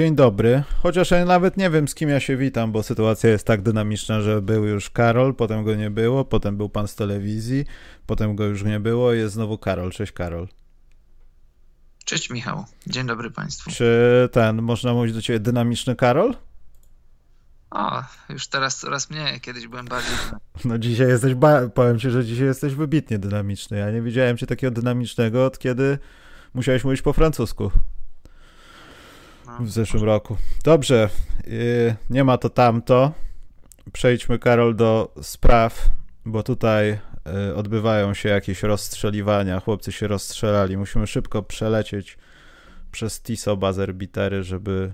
dzień dobry. Chociaż ja nawet nie wiem, z kim ja się witam, bo sytuacja jest tak dynamiczna, że był już Karol, potem go nie było, potem był pan z telewizji, potem go już nie było, jest znowu Karol. Cześć Karol. Cześć Michał, dzień dobry Państwu. Czy ten, można mówić do ciebie dynamiczny Karol? O, już teraz coraz mniej, kiedyś byłem bardziej... No dzisiaj jesteś, powiem ci, że dzisiaj jesteś wybitnie dynamiczny. Ja nie widziałem cię takiego dynamicznego od kiedy musiałeś mówić po francusku w zeszłym roku. Dobrze, yy, nie ma to tamto. Przejdźmy, Karol, do spraw, bo tutaj yy, odbywają się jakieś rozstrzeliwania. Chłopcy się rozstrzelali. Musimy szybko przelecieć przez TISO Bazer Bitery, żeby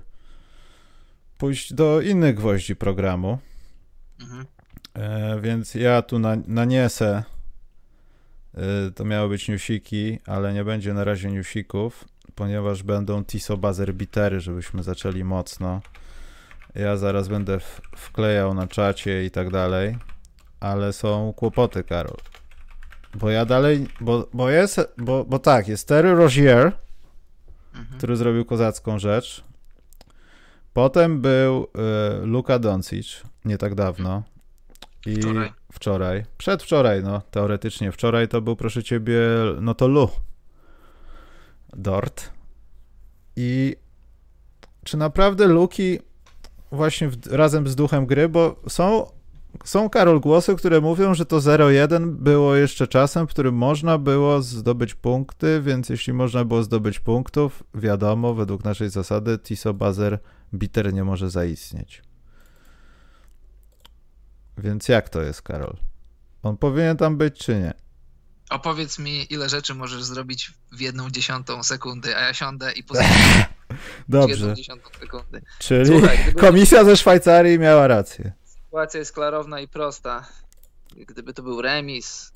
pójść do innych gwoździ programu. Mhm. E, więc ja tu na, naniesę. E, to miały być newsiki, ale nie będzie na razie newsików, ponieważ będą TISO Bazer Bitery, żebyśmy zaczęli mocno. Ja zaraz będę wklejał na czacie i tak dalej, ale są kłopoty, Karol. Bo ja dalej, bo, bo jest, bo, bo tak, jest Terry Rozier, Mhm. który zrobił kozacką rzecz. Potem był y, Luka Doncic, nie tak dawno. I Wczoraj. wczoraj. Przedwczoraj, no, teoretycznie. Wczoraj to był, proszę ciebie, no to Lu. Dort. I czy naprawdę Luki właśnie w, razem z duchem gry, bo są, są Karol głosy, które mówią, że to 0-1 było jeszcze czasem, w którym można było zdobyć punkty, więc jeśli można było zdobyć punktów, wiadomo, według naszej zasady Tiso Bazer Bitter nie może zaistnieć. Więc jak to jest, Karol? On powinien tam być, czy nie? Opowiedz mi, ile rzeczy możesz zrobić w jedną dziesiątą sekundy, a ja siądę i jedną Dobrze. sekundy. Czyli Słuchaj, gdyby- komisja ze Szwajcarii miała rację. Sytuacja jest klarowna i prosta. Gdyby to był remis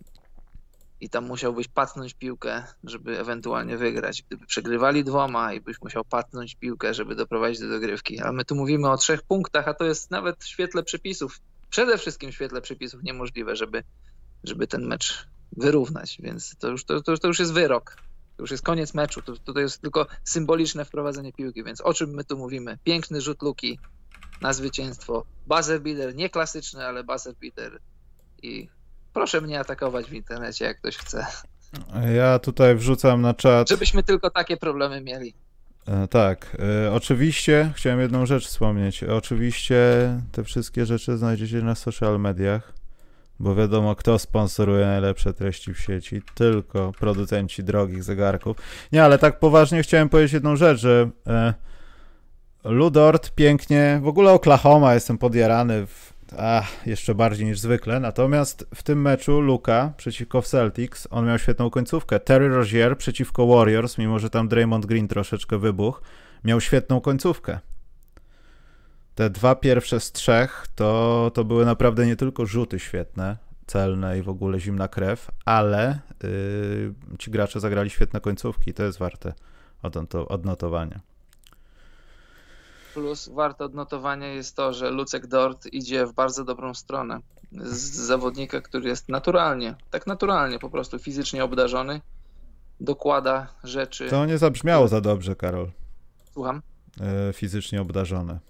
i tam musiałbyś patnąć piłkę, żeby ewentualnie wygrać. Gdyby przegrywali dwoma i byś musiał patnąć piłkę, żeby doprowadzić do dogrywki. Ale my tu mówimy o trzech punktach, a to jest nawet w świetle przepisów, przede wszystkim w świetle przepisów niemożliwe, żeby, żeby ten mecz wyrównać. Więc to już, to, to, to już jest wyrok. To już jest koniec meczu. To, to, to jest tylko symboliczne wprowadzenie piłki. Więc o czym my tu mówimy? Piękny rzut luki na zwycięstwo. Buzzer beater, nie klasyczny, ale buzzer beater. I proszę mnie atakować w internecie, jak ktoś chce. Ja tutaj wrzucam na czat. Żebyśmy tylko takie problemy mieli. E, Tak, e, oczywiście chciałem jedną rzecz wspomnieć. Oczywiście te wszystkie rzeczy znajdziecie na social mediach, bo wiadomo, kto sponsoruje najlepsze treści w sieci. Tylko producenci drogich zegarków. Nie, ale tak poważnie chciałem powiedzieć jedną rzecz, że e, Ludort pięknie, w ogóle Oklahoma jestem podjarany w, ach, jeszcze bardziej niż zwykle, natomiast w tym meczu Luka przeciwko Celtics, on miał świetną końcówkę. Terry Rozier przeciwko Warriors, mimo że tam Draymond Green troszeczkę wybuchł, miał świetną końcówkę. Te dwa pierwsze z trzech to, to były naprawdę nie tylko rzuty świetne, celne i w ogóle zimna krew, ale yy, ci gracze zagrali świetne końcówki i to jest warte odnoto- odnotowania. Plus warte odnotowania jest to, że Lucek Dort idzie w bardzo dobrą stronę. Z zawodnika, który jest naturalnie, tak naturalnie po prostu fizycznie obdarzony, dokłada rzeczy. To nie zabrzmiało za dobrze, Karol. Słucham? E, fizycznie obdarzone.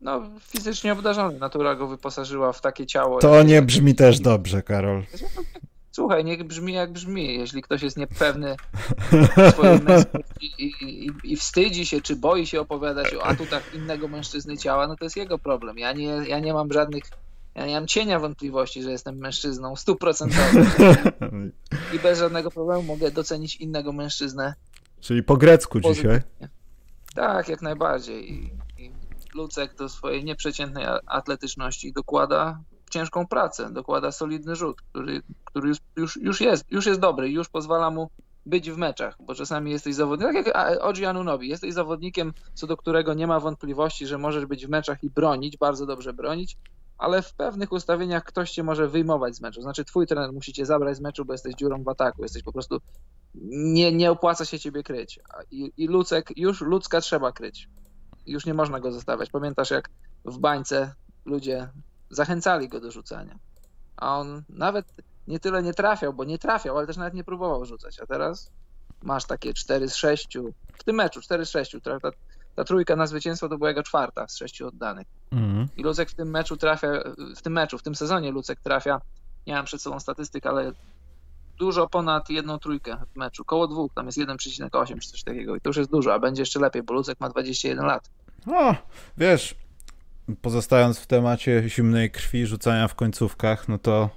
No, fizycznie obdarzony. Natura go wyposażyła w takie ciało. To nie brzmi też dobrze, Karol. Słuchaj, niech brzmi jak brzmi. Jeśli ktoś jest niepewny swojej męskości i, i, i wstydzi się, czy boi się opowiadać o atutach innego mężczyzny ciała, no to jest jego problem. Ja nie, ja nie mam żadnych, ja nie mam cienia wątpliwości, że jestem mężczyzną stuprocentowym i bez żadnego problemu mogę docenić innego mężczyznę Czyli po grecku dzisiaj. pozytywnie. Tak, jak najbardziej. Lucek do swojej nieprzeciętnej atletyczności dokłada ciężką pracę, dokłada solidny rzut, który, który już, już, już, jest, już jest dobry, już pozwala mu być w meczach, bo czasami jesteś zawodnikiem, tak jak Oji Anunobi, jesteś zawodnikiem, co do którego nie ma wątpliwości, że możesz być w meczach i bronić, bardzo dobrze bronić, ale w pewnych ustawieniach ktoś cię może wyjmować z meczu. Znaczy twój trener musi cię zabrać z meczu, bo jesteś dziurą w ataku, jesteś po prostu nie, nie opłaca się ciebie kryć. I, I Lucek, już Lucka trzeba kryć. Już nie można go zostawiać. Pamiętasz, jak w bańce ludzie zachęcali go do rzucania. A on nawet nie tyle nie trafiał, bo nie trafiał, ale też nawet nie próbował rzucać. A teraz masz takie 4 z 6. W tym meczu 4 z 6. Ta, ta, trójka na zwycięstwo to była jego czwarta z sześciu oddanych. Mm. I Lucek w tym meczu trafia, w tym meczu, w tym sezonie Lucek trafia, nie mam przed sobą statystyk, ale dużo ponad jedną trójkę w meczu, koło dwóch, tam jest 1,8 czy coś takiego i to już jest dużo, a będzie jeszcze lepiej, bo Lucek ma 21 lat. No, wiesz, pozostając w temacie zimnej krwi, rzucania w końcówkach, no to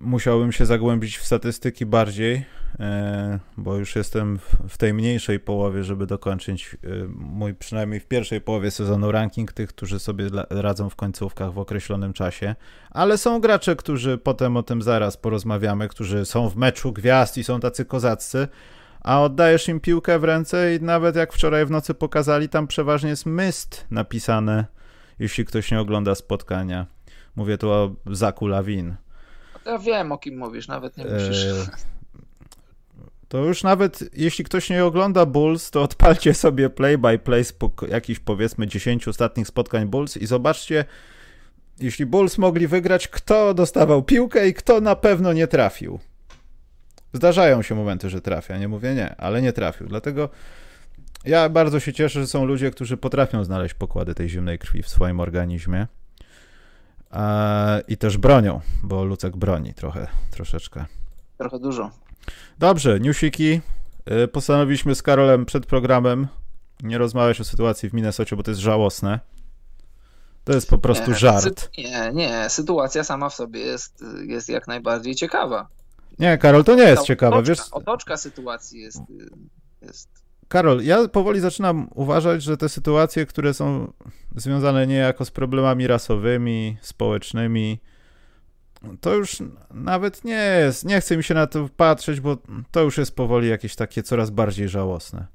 musiałbym się zagłębić w statystyki bardziej, e, bo już jestem w tej mniejszej połowie, żeby dokończyć e, mój przynajmniej w pierwszej połowie sezonu ranking tych, którzy sobie radzą w końcówkach w określonym czasie. Ale są gracze, którzy potem o tym zaraz porozmawiamy, którzy są w meczu gwiazd i są tacy kozaccy, a oddajesz im piłkę w ręce i nawet jak wczoraj w nocy pokazali, tam przeważnie jest myst napisane, jeśli ktoś nie ogląda spotkania. Mówię tu o Zaku Lawin ja wiem, o kim mówisz, nawet nie musisz. E, to już nawet jeśli ktoś nie ogląda Bulls, to odpalcie sobie play by play z jakichś powiedzmy 10 ostatnich spotkań Bulls i zobaczcie, jeśli Bulls mogli wygrać, kto dostawał piłkę i kto na pewno nie trafił. Zdarzają się momenty, że trafia, nie mówię nie, ale nie trafił. Dlatego ja bardzo się cieszę, że są ludzie, którzy potrafią znaleźć pokłady tej zimnej krwi w swoim organizmie. I też bronią, bo Lucek broni trochę, troszeczkę. Trochę dużo. Dobrze, newsiki. Y, postanowiliśmy z Karolem przed programem nie rozmawiać o sytuacji w Minnesocie, bo to jest żałosne. To jest po prostu żart. Nie, nie, sytuacja sama w sobie jest, jest jak najbardziej ciekawa. Nie, Karol, to nie jest ciekawa, otoczka, wiesz? Otoczka sytuacji jest, jest Karol, ja powoli zaczynam uważać, że te sytuacje, które są związane niejako z problemami rasowymi, społecznymi, to już nawet nie jest. Nie chcę mi się na to patrzeć, bo to już jest powoli jakieś takie coraz bardziej żałosne.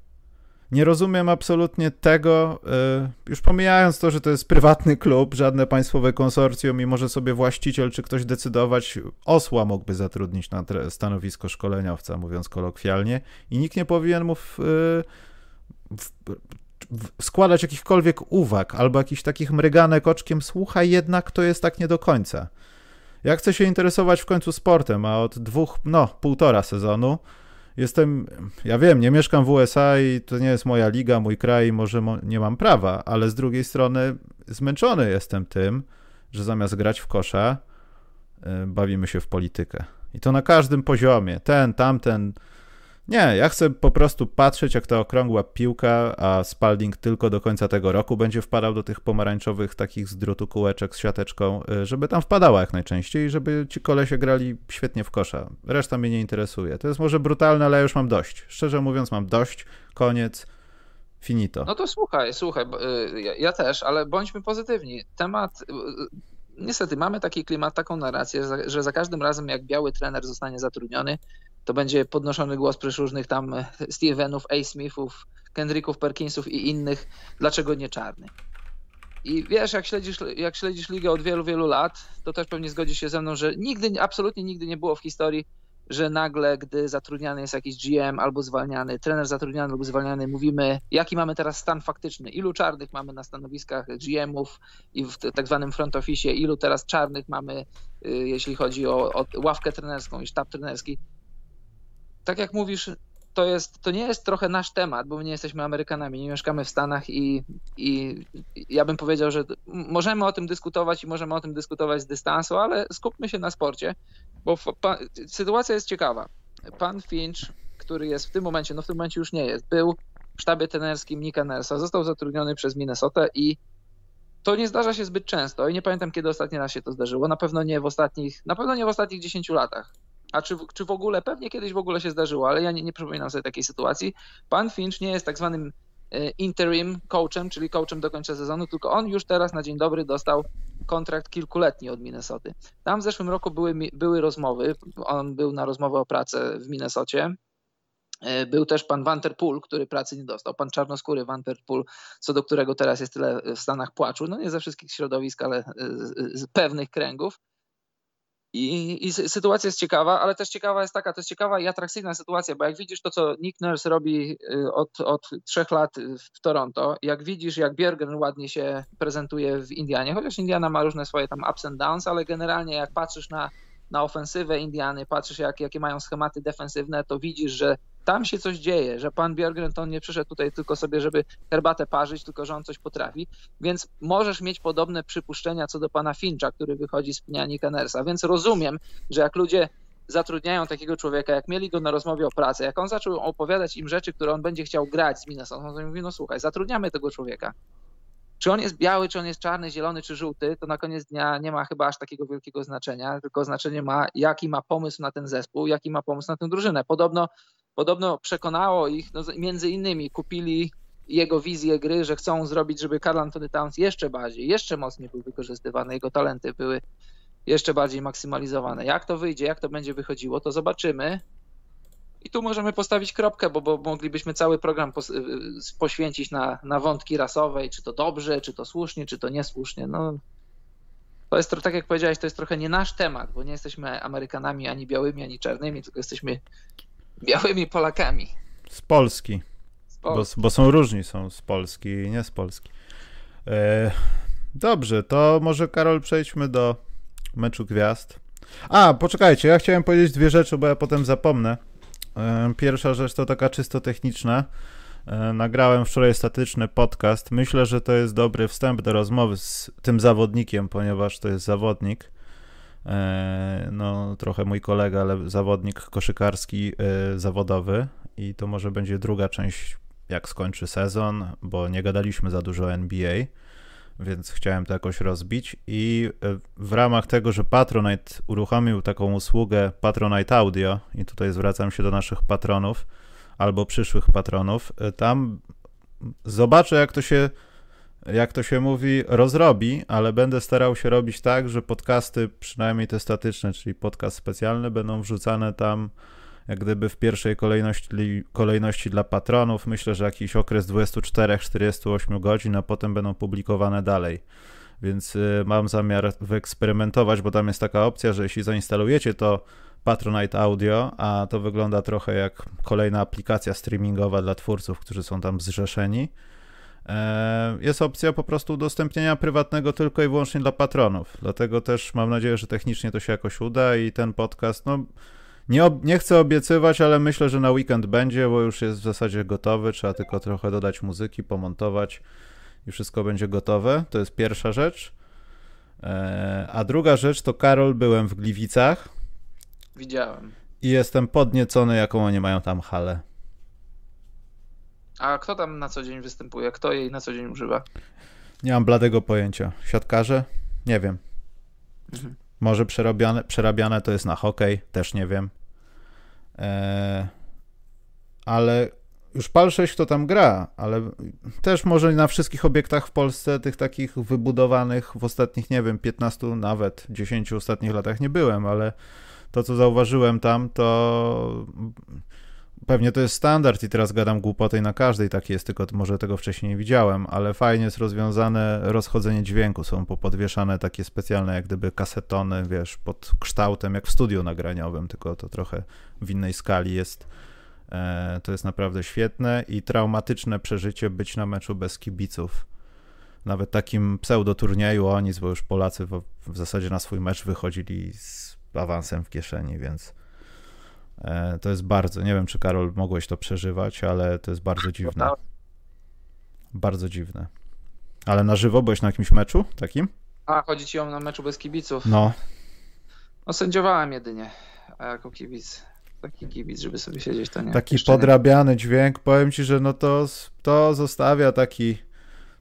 Nie rozumiem absolutnie tego, y, już pomijając to, że to jest prywatny klub, żadne państwowe konsorcjum i może sobie właściciel czy ktoś decydować, osła mógłby zatrudnić na stanowisko szkoleniowca, mówiąc kolokwialnie, i nikt nie powinien mu w, y, w, w, składać jakichkolwiek uwag albo jakichś takich mryganek oczkiem, słuchaj, jednak to jest tak nie do końca. Ja chcę się interesować w końcu sportem, a od dwóch, no, półtora sezonu jestem, ja wiem, nie mieszkam w USA i to nie jest moja liga, mój kraj, może mo nie mam prawa, ale z drugiej strony zmęczony jestem tym, że zamiast grać w kosza, yy, bawimy się w politykę. I to na każdym poziomie. Ten, tamten, nie, ja chcę po prostu patrzeć, jak ta okrągła piłka, a Spalding tylko do końca tego roku będzie wpadał do tych pomarańczowych takich z drutu kółeczek z siateczką, y, żeby tam wpadała jak najczęściej, żeby ci kolesie grali świetnie w kosza. Reszta mnie nie interesuje. To jest może brutalne, ale ja już mam dość. Szczerze mówiąc, mam dość. Koniec. Finito. No to słuchaj, słuchaj, y, ja, ja też, ale bądźmy pozytywni. Temat y, niestety mamy taki klimat, taką narrację, że za każdym razem jak biały trener zostanie zatrudniony, to będzie podnoszony głos przez różnych tam e, Stevenów, A. Smithów, Kendricków, Perkinsów i innych, dlaczego nie czarny. I wiesz, jak śledzisz, jak śledzisz ligę od wielu, wielu lat, to też pewnie zgodzisz się ze mną, że nigdy, absolutnie nigdy nie było w historii, że nagle, gdy zatrudniany jest jakiś GM albo zwalniany, trener zatrudniany albo zwalniany, mówimy, jaki mamy teraz stan faktyczny, ilu czarnych mamy na stanowiskach GM-ów i w tak zwanym front office, ilu teraz czarnych mamy, y, jeśli chodzi o, o ławkę trenerską i sztab trenerski tak jak mówisz, to, jest, to nie jest trochę nasz temat, bo my nie jesteśmy Amerykanami, nie mieszkamy w Stanach i, i ja bym powiedział, że możemy o tym dyskutować i możemy o tym dyskutować z dystansu, ale skupmy się na sporcie, bo sytuacja jest ciekawa. Pan Finch, który jest w tym momencie, no w tym momencie już nie jest, był w sztabie trenerskim Nika Nersa, został zatrudniony przez Minnesota i to nie zdarza się zbyt często i nie pamiętam kiedy ostatni raz się to zdarzyło, na pewno nie w ostatnich, na pewno nie w ostatnich 10 latach a czy, czy w ogóle, pewnie kiedyś w ogóle się zdarzyło, ale ja nie, nie przypominam sobie takiej sytuacji. Pan Finch nie jest tak zwanym e, interim coachem, czyli coachem do końca sezonu, tylko on już teraz na dzień dobry dostał kontrakt kilkuletni od Minnesoty. Tam w zeszłym roku były, były rozmowy, on był na rozmowę o pracę w Minnesocie. E, był też pan Vanterpool, który pracy nie dostał, pan czarnoskóry Vanterpool, co do którego teraz jest tyle w Stanach płaczu, no nie ze wszystkich środowisk, ale z pewnych kręgów. I, I, sytuacja jest ciekawa, ale też ciekawa jest taka, to jest ciekawa i atrakcyjna sytuacja, bo jak widzisz to, co Nick Nurse robi y, od, od trzech lat w Toronto, jak widzisz, jak Björgen ładnie się prezentuje w Indianie, chociaż Indiana ma różne swoje tam ups and downs, ale generalnie jak patrzysz na na ofensywę Indiany, patrzysz jak, jakie mają schematy defensywne, to widzisz, że tam się coś dzieje, że pan Björgren to nie przyszedł tutaj tylko sobie, żeby herbatę parzyć, tylko że on coś potrafi, więc możesz mieć podobne przypuszczenia co do pana Fincha, który wychodzi z pniani Kennersa, więc rozumiem, że jak ludzie zatrudniają takiego człowieka, jak mieli go na rozmowie o pracę, jak on zaczął opowiadać im rzeczy, które on będzie chciał grać z Minnesota, to mówi, no słuchaj, zatrudniamy tego człowieka. Czy on jest biały, czy on jest czarny, zielony, czy żółty, to na koniec dnia nie ma chyba aż takiego wielkiego znaczenia, tylko znaczenie ma, jaki ma pomysł na ten zespół, jaki ma pomysł na tę drużynę. Podobno, podobno przekonało ich, no, między innymi kupili jego wizję gry, że chcą zrobić, żeby Carl Anthony Towns jeszcze bardziej, jeszcze mocniej był wykorzystywany, jego talenty były jeszcze bardziej maksymalizowane. Jak to wyjdzie, jak to będzie wychodziło, to zobaczymy. I tu możemy postawić kropkę, bo, bo moglibyśmy cały program pos, y, poświęcić na, na wątki rasowej, czy to dobrze, czy to słusznie, czy to niesłusznie. No, to jest, tak jak powiedziałeś, to jest trochę nie nasz temat, bo nie jesteśmy Amerykanami ani białymi, ani czarnymi, tylko jesteśmy białymi Polakami. Z Polski. Z Polski. Bo, bo, są różni, są z Polski i nie z Polski. E, dobrze, to może Karol przejdźmy do meczu gwiazd. A, poczekajcie, ja chciałem powiedzieć dwie rzeczy, bo ja potem zapomnę. E, pierwsza rzecz to taka czysto techniczna. E, nagrałem wczoraj statyczny podcast. Myślę, że to jest dobry wstęp do rozmowy z tym zawodnikiem, ponieważ to jest zawodnik. E, no, trochę mój kolega, ale zawodnik koszykarski zawodowy. I to może będzie druga część, jak skończy sezon, bo nie gadaliśmy za dużo o NBA więc chciałem to jakoś rozbić i e, w ramach tego, że Patronite uruchomił taką usługę Patronite Audio i tutaj zwracam się do naszych patronów albo przyszłych patronów, e, tam zobaczę jak to się jak to się mówi, rozrobi, ale będę starał się robić tak, że podcasty, przynajmniej te statyczne, czyli podcast specjalny, będą wrzucane tam jak gdyby w pierwszej kolejności, kolejności dla patronów. Myślę, że jakiś okres 24-48 godzin, a potem będą publikowane dalej. Więc y, mam zamiar wyeksperymentować, bo tam jest taka opcja, że jeśli zainstalujecie to Patronite Audio, a to wygląda trochę jak kolejna aplikacja streamingowa dla twórców, którzy są tam zrzeszeni. E, jest opcja po prostu udostępnienia prywatnego tylko i wyłącznie dla patronów. Dlatego też mam nadzieję, że technicznie to się jakoś uda i ten podcast, no nie, nie chcę obiecywać, ale myślę, że na weekend będzie, bo już jest w zasadzie gotowy. Trzeba tylko trochę dodać muzyki, pomontować i wszystko będzie gotowe. To jest pierwsza rzecz. E, a druga rzecz to Karol, byłem w Gliwicach. Widziałem. I jestem podniecony, jaką oni mają tam halę. A kto tam na co dzień występuje? Kto jej na co dzień używa? Nie mam bladego pojęcia. Siatkarze? Nie wiem. Mhm. Może przerabiane, przerabiane to jest na hokej, też nie wiem. Eee, ale już pal 6 kto tam gra, ale też może na wszystkich obiektach w Polsce, tych takich wybudowanych w ostatnich, nie wiem, 15, nawet 10 ostatnich latach nie byłem, ale to, co zauważyłem tam, to Pewnie to jest standard i teraz gadam głupotę i na każdej tak jest, tylko może tego wcześniej nie widziałem, ale fajnie jest rozwiązane rozchodzenie dźwięku. Są popodwieszane takie specjalne jak gdyby kasetony, wiesz, pod kształtem jak w studiu nagraniowym, tylko to trochę w innej skali jest. E, to jest naprawdę świetne i traumatyczne przeżycie być na meczu bez kibiców. Nawet takim pseudoturnieju o nic, bo już Polacy w, zasadzie na swój mecz wychodzili z awansem w kieszeni, więc to jest bardzo, nie wiem czy Karol mogłeś to przeżywać, ale to jest bardzo dziwne. Bardzo dziwne. Ale na żywo byłeś na jakimś meczu takim? A, chodzi ci o na meczu bez kibiców? No. No sędziowałem jedynie, a jako kibic, taki kibic, żeby sobie siedzieć, to nie. Taki podrabiany nie. dźwięk, powiem ci, że no to, to zostawia taki,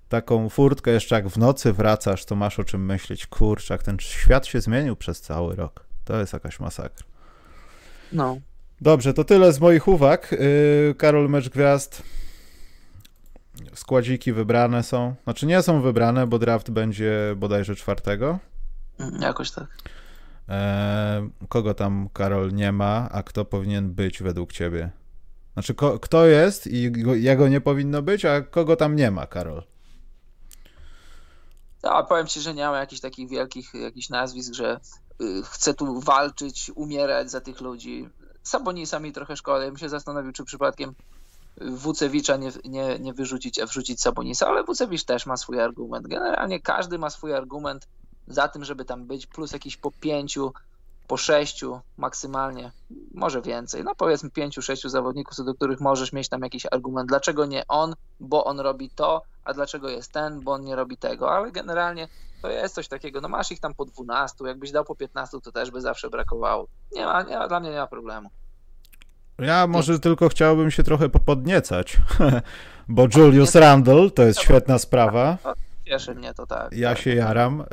taką furtkę jeszcze jak w nocy wracasz, to masz o czym myśleć. Kurczak, ten świat się zmienił przez cały rok. To jest jakaś masakra. No. Dobrze, to tyle z moich uwag. Yy, Karol Mecz Gwiazd. Składziki wybrane są. Znaczy nie są wybrane, bo draft będzie bodajże czwartego. Mm, jakoś tak. E, kogo tam Karol nie ma, a kto powinien być według ciebie? Znaczy, ko, kto jest i go, jego nie powinno być, a kogo tam nie ma, Karol? Ja powiem ci, że nie mam jakichś takich wielkich jakichś nazwisk, że y, chcę tu walczyć, umierać za tych ludzi. Sabonisa mi trochę szkoda. Ja bym się zastanowił, czy przypadkiem Wucewicza nie, nie, nie wyrzucić, a wrzucić Sabonisa, ale Wucewicz też ma swój argument. Generalnie każdy ma swój argument za tym, żeby tam być, plus jakiś po pięciu po sześciu maksymalnie, może więcej, no powiedzmy pięciu, sześciu zawodników, co do których możesz mieć tam jakiś argument, dlaczego nie on, bo on robi to, a dlaczego jest ten, bo on nie robi tego, ale generalnie to jest coś takiego, no masz ich tam po 12, jakbyś dał po 15, to też by zawsze brakowało. Nie ma, nie ma dla mnie nie ma problemu. Ja może tylko chciałbym się trochę popodniecać, bo Julius Randle to jest świetna sprawa. Cieszy mnie to tak. Ja się jaram. E,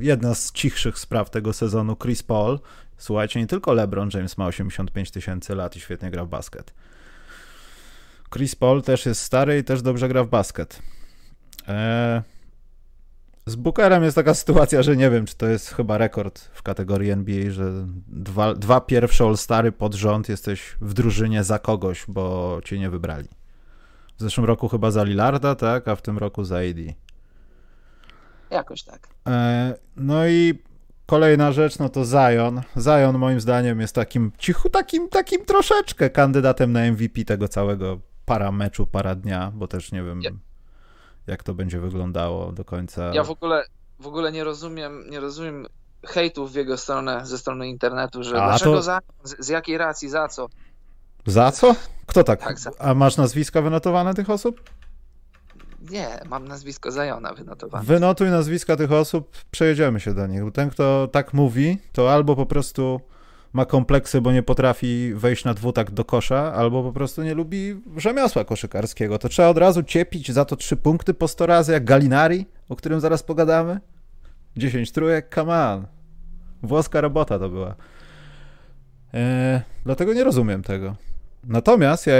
jedna z cichszych spraw tego sezonu, Chris Paul. Słuchajcie, nie tylko LeBron James ma 85 tysięcy lat i świetnie gra w basket. Chris Paul też jest stary i też dobrze gra w basket. E, z Bookerem jest taka sytuacja, że nie wiem, czy to jest chyba rekord w kategorii NBA, że dwa, dwa pierwsze All-Stary pod rząd jesteś w drużynie za kogoś, bo cię nie wybrali. W zeszłym roku chyba za Lillarda, tak, a w tym roku za AD. Jakoś tak. E, no i kolejna rzecz, no to Zion. Zion moim zdaniem jest takim cichu, takim, takim troszeczkę kandydatem na MVP tego całego para meczu, para dnia, bo też nie wiem, jak to będzie wyglądało do końca. Ja w ogóle, w ogóle nie rozumiem, nie rozumiem hejtów w jego stronę, ze strony internetu, że A, dlaczego to... za, z, z, jakiej racji, za co? Za co? Kto tak? tak za... A masz nazwiska wynotowane tych osób? Nie, mam nazwisko Zajona wynotowane. Wynotuj nazwiska tych osób, przejedziemy się do nich. Ten, kto tak mówi, to albo po prostu ma kompleksy, bo nie potrafi wejść na dwutak do kosza, albo po prostu nie lubi rzemiosła koszykarskiego. To trzeba od razu ciepić za to trzy punkty po sto razy, jak Galinari, o którym zaraz pogadamy. 10 trójek, come on. Włoska robota to była. Eee, dlatego nie rozumiem tego. Natomiast ja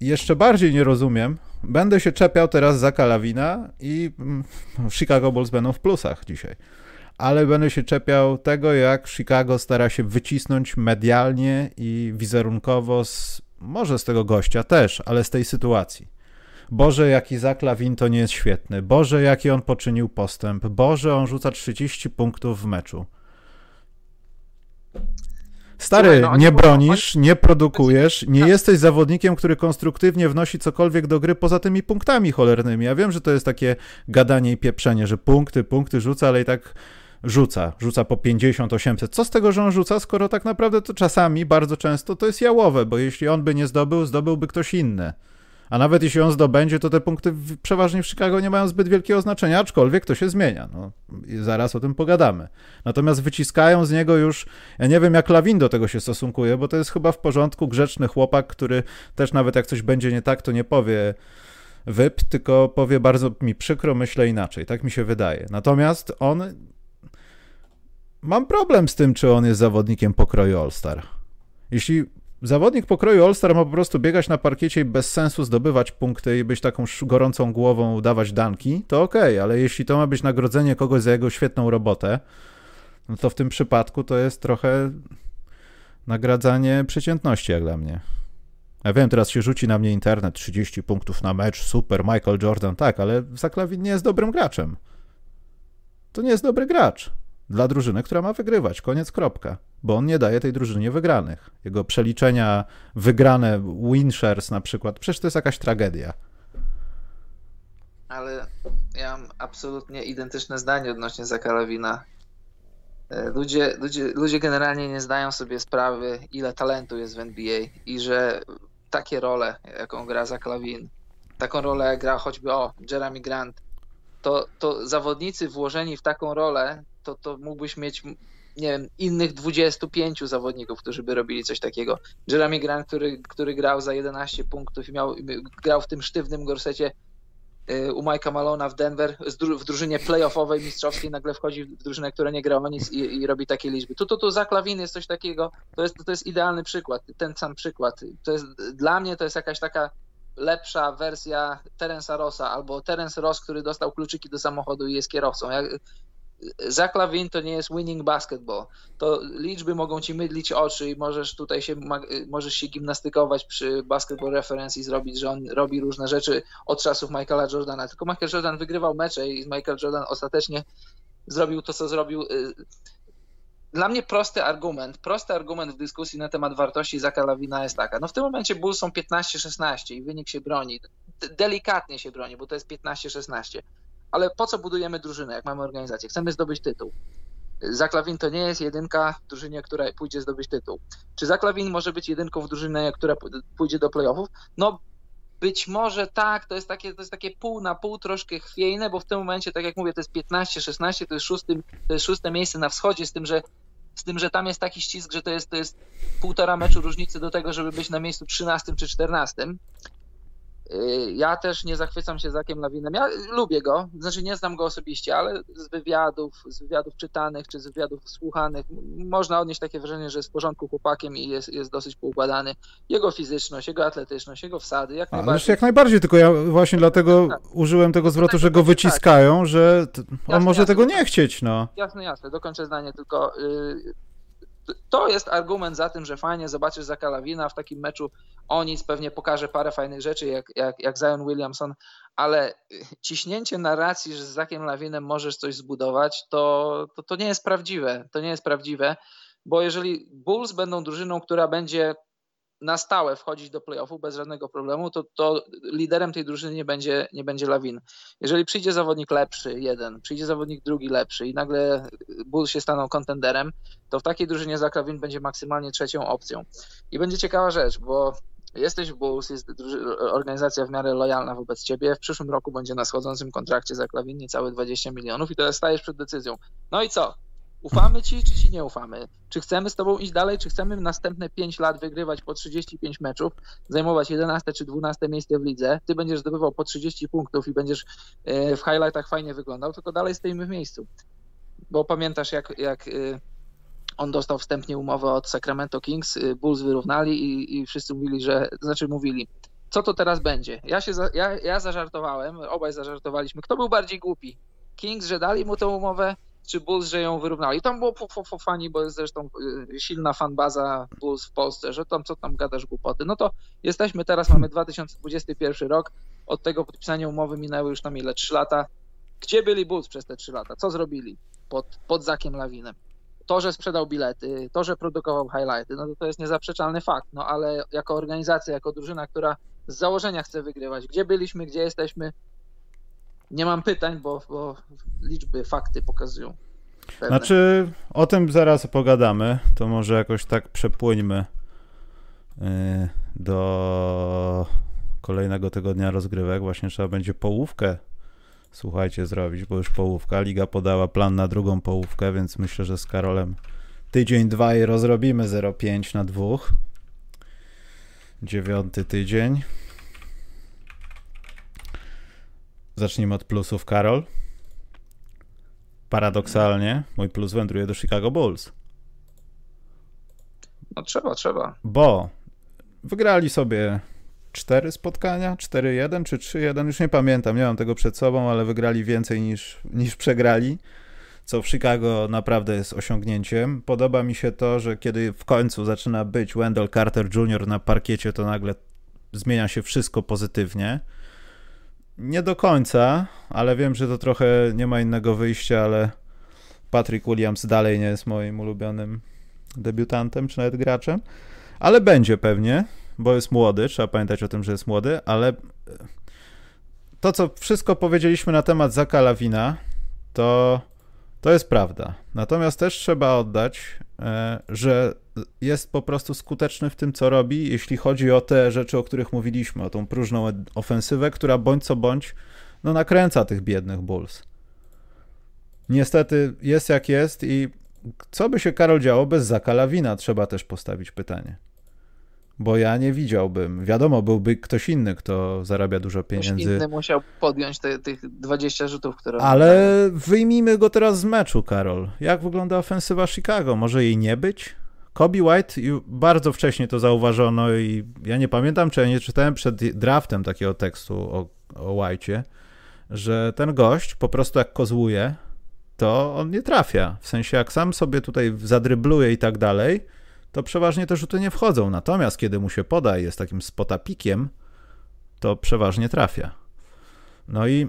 jeszcze bardziej nie rozumiem, będę się czepiał teraz za Kalawina i mm, Chicago Bulls będą w plusach dzisiaj ale będę się czepiał tego, jak Chicago stara się wycisnąć medialnie i wizerunkowo, z, może z tego gościa też, ale z tej sytuacji. Boże, jaki Zaklawin to nie jest świetny. Boże, jaki on poczynił postęp. Boże, on rzuca 30 punktów w meczu. Stary, no, nie bronisz, nie produkujesz, nie tak. jesteś zawodnikiem, który konstruktywnie wnosi cokolwiek do gry poza tymi punktami cholernymi. Ja wiem, że to jest takie gadanie i pieprzenie, że punkty, punkty rzuca, ale i tak rzuca, rzuca po 50, 800. Co z tego, że on rzuca, skoro tak naprawdę to czasami, bardzo często to jest jałowe, bo jeśli on by nie zdobył, zdobyłby ktoś inny. A nawet jeśli on zdobędzie, to te punkty w, przeważnie w Chicago nie mają zbyt wielkiego znaczenia, aczkolwiek to się zmienia. No, zaraz o tym pogadamy. Natomiast wyciskają z niego już, ja nie wiem jak Lawin do tego się stosunkuje, bo to jest chyba w porządku grzeczny chłopak, który też nawet jak coś będzie nie tak, to nie powie wyp, tylko powie bardzo mi przykro, myślę inaczej. Tak mi się wydaje. Natomiast on mam problem z tym, czy on jest zawodnikiem pokroju All-Star. Jeśli zawodnik pokroju All-Star ma po prostu biegać na parkiecie i bez sensu zdobywać punkty i być taką gorącą głową, dawać danki, to okej, okay, ale jeśli to ma być nagrodzenie kogoś za jego świetną robotę, no to w tym przypadku to jest trochę nagradzanie przeciętności, jak dla mnie. Ja wiem, teraz się rzuci na mnie internet, 30 punktów na mecz, super, Michael Jordan, tak, ale Zaklawin nie jest dobrym graczem. To nie jest dobry gracz dla drużyny, która ma wygrywać. Koniec, kropka. Bo on nie daje tej drużynie wygranych. Jego przeliczenia, wygrane win shares na przykład, przecież to jest jakaś tragedia. Ale ja mam absolutnie identyczne zdanie odnośnie Zakalawina. E, ludzie, ludzie, ludzie generalnie nie zdają sobie sprawy, ile talentu jest w NBA i że takie role, jaką gra Zaklawin, taką rolę gra choćby o Jeremy Grant, to, to zawodnicy włożeni w taką rolę to, to mógłbyś mieć, nie wiem, innych 25 zawodników, którzy by robili coś takiego. Jeremy Grant, który, który grał za 11 punktów i miał, grał w tym sztywnym gorsecie y, u Mike'a Malona w Denver w drużynie playoffowej mistrzowskiej nagle wchodzi w drużynę, która nie gra o nic i, i robi takie liczby. Tu, tu, tu za Klawin jest coś takiego, to jest, to jest idealny przykład, ten sam przykład. To jest, dla mnie to jest jakaś taka lepsza wersja Terensa Rossa albo Terence Ross, który dostał kluczyki do samochodu i jest kierowcą. Ja, Zach to nie jest winning basketball. To liczby mogą ci mydlić oczy i możesz tutaj się, możesz się gimnastykować przy basketball reference i zrobić, że on robi różne rzeczy od czasów Michaela Jordana. Tylko Michael Jordan wygrywał mecze i Michael Jordan ostatecznie zrobił to, co zrobił. Dla mnie prosty argument, prosty argument w dyskusji na temat wartości Zaka Lawina jest taka. No w tym momencie Bulls są 15-16 i wynik się broni. Delikatnie się broni, bo to jest 15-16 ale po co budujemy drużynę, jak mamy organizację? Chcemy zdobyć tytuł. Zaklawin to nie jest jedynka w drużynie, która pójdzie zdobyć tytuł. Czy Zaklawin może być jedynką w drużynie, która pójdzie do playoffów? No być może tak, to jest takie, to jest takie pół na pół, troszkę chwiejne, bo w tym momencie, tak jak mówię, to jest 15-16, to to jest szóste miejsce na wschodzie, z tym, że z tym, że tam jest taki ścisk, że to jest, to jest półtora meczu różnicy do tego, żeby być na miejscu 13 czy 14. Y, ja też nie zachwycam się Zakiem Lawinem. Ja lubię go, znaczy nie znam go osobiście, ale z wywiadów, z wywiadów czytanych czy z wywiadów słuchanych można odnieść takie wrażenie, że jest w porządku chłopakiem i jest, jest dosyć poukładany. Jego fizyczność, jego atletyczność, jego wsady, jak A, najbardziej. jak najbardziej, tylko ja właśnie dlatego tak. użyłem tego zwrotu, że go wyciskają, tak. że on jasne, może jasne, tego nie chcieć, no. Jasne, jasne, dokończę zdanie, tylko yy, to jest argument za tym, że fajnie zobaczysz za Kalawina w takim meczu. O nic pewnie pokaże parę fajnych rzeczy, jak, jak, jak Zion Williamson, ale ciśnięcie narracji, że z Zakiem Lawinem możesz coś zbudować, to, to, to nie jest prawdziwe. To nie jest prawdziwe, bo jeżeli Bulls będą drużyną, która będzie na stałe wchodzić do playoffu bez żadnego problemu, to, to liderem tej drużyny nie będzie, nie będzie Lawin. Jeżeli przyjdzie zawodnik lepszy, jeden, przyjdzie zawodnik drugi lepszy i nagle Bulls się staną kontenderem, to w takiej drużynie Zach Lawin będzie maksymalnie trzecią opcją. I będzie ciekawa rzecz, bo jesteś w Bulls, jest organizacja w miarę lojalna wobec ciebie, w przyszłym roku będzie na schodzącym kontrakcie za Lawin niecałe 20 milionów i teraz stajesz przed decyzją. No i co? Ufamy ci, czy ci nie ufamy? Czy chcemy z tobą iść dalej, czy chcemy następne 5 lat wygrywać po 35 meczów, zajmować 11 czy 12 miejsce w lidze? Ty będziesz zdobywał po 30 punktów i będziesz e, w highlightach fajnie wyglądał, tylko dalej stoimy w miejscu. Bo pamiętasz, jak, jak e, on dostał wstępnie umowę od Sacramento Kings, e, Bulls wyrównali i, i wszyscy mówili, że, znaczy mówili, co to teraz będzie? Ja się, za, ja, ja zażartowałem, obaj zażartowaliśmy. Kto był bardziej głupi? Kings, że dali mu tę umowę, czy Bulls, że ją wyrównali. Tam było po, fani, bo jest zresztą y, silna fanbaza Bulls w Polsce, że tam co tam gadasz głupoty. No to jesteśmy teraz, mamy 2021 rok, od tego podpisania umowy minęły już tam ile, 3 lata. Gdzie byli Bulls przez te 3 lata? Co zrobili pod, pod Zakiem Lawinem? To, że sprzedał bilety, to, że produkował highlighty, no to, to jest niezaprzeczalny fakt, no ale jako organizacja, jako drużyna, która z założenia chce wygrywać, gdzie byliśmy, gdzie jesteśmy, nie mam pytań, bo, bo liczby, fakty pokazują. Pewne. Znaczy, o tym zaraz pogadamy. To może jakoś tak przepłyńmy y, do kolejnego tygodnia rozgrywek. Właśnie trzeba będzie połówkę, słuchajcie, zrobić, bo już połówka. Liga podała plan na drugą połówkę, więc myślę, że z Karolem tydzień, dwa i rozrobimy 0,5 na dwóch. Dziewiąty tydzień. Zacznijmy od plusów, Karol. Paradoksalnie mój plus wędruje do Chicago Bulls. No trzeba, trzeba. Bo wygrali sobie cztery spotkania, 4-1 czy 3-1, już nie pamiętam, nie mam tego przed sobą, ale wygrali więcej niż, niż przegrali, co w Chicago naprawdę jest osiągnięciem. Podoba mi się to, że kiedy w końcu zaczyna być Wendell Carter Jr. na parkiecie, to nagle zmienia się wszystko pozytywnie. Nie do końca, ale wiem, że to trochę nie ma innego wyjścia, ale Patrick Williams dalej nie jest moim ulubionym debiutantem, czy nawet graczem, ale będzie pewnie, bo jest młody, trzeba pamiętać o tym, że jest młody, ale to, co wszystko powiedzieliśmy na temat Zaka Lawina, to, to jest prawda. Natomiast też trzeba oddać, e, że jest po prostu skuteczny w tym, co robi, jeśli chodzi o te rzeczy, o których mówiliśmy, o tą próżną ofensywę, która bądź co bądź no, nakręca tych biednych Bulls. Niestety jest jak jest i co by się, Karol, działo bez Zaka Lawina, trzeba też postawić pytanie. Bo ja nie widziałbym. Wiadomo, byłby ktoś inny, kto zarabia dużo pieniędzy. Ktoś inny musiał podjąć te, tych 20 rzutów, które. Ale wyjmijmy go teraz z meczu, Karol. Jak wygląda ofensywa Chicago? Może jej nie być? Kobe White, bardzo wcześnie to zauważono i ja nie pamiętam, czy ja nie czytałem przed draftem takiego tekstu o, o White'cie, że ten gość po prostu jak kozłuje, to on nie trafia. W sensie jak sam sobie tutaj zadrybluje i tak dalej, to przeważnie te rzuty nie wchodzą. Natomiast kiedy mu się poda i jest takim spotapikiem, to przeważnie trafia. No i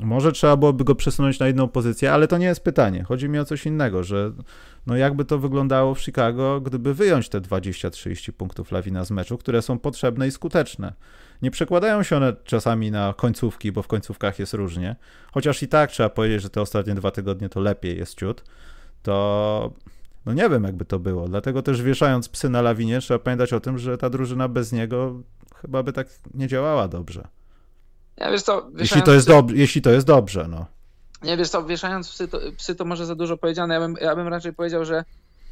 może trzeba byłoby go przesunąć na inną pozycję, ale to nie jest pytanie. Chodzi mi o coś innego, że no jakby to wyglądało w Chicago, gdyby wyjąć te 20-30 punktów lawina z meczu, które są potrzebne i skuteczne. Nie przekładają się one czasami na końcówki, bo w końcówkach jest różnie, chociaż i tak trzeba powiedzieć, że te ostatnie dwa tygodnie to lepiej jest ciut. to no nie wiem, jakby to było. Dlatego też wieszając psy na lawinie, trzeba pamiętać o tym, że ta drużyna bez niego chyba by tak nie działała dobrze. Ja, wiesz co, jeśli, to jest dob- jeśli to jest dobrze, no. Nie, wiesz co, wieszając psy to, psy to może za dużo powiedziane. Ja bym, ja bym raczej powiedział, że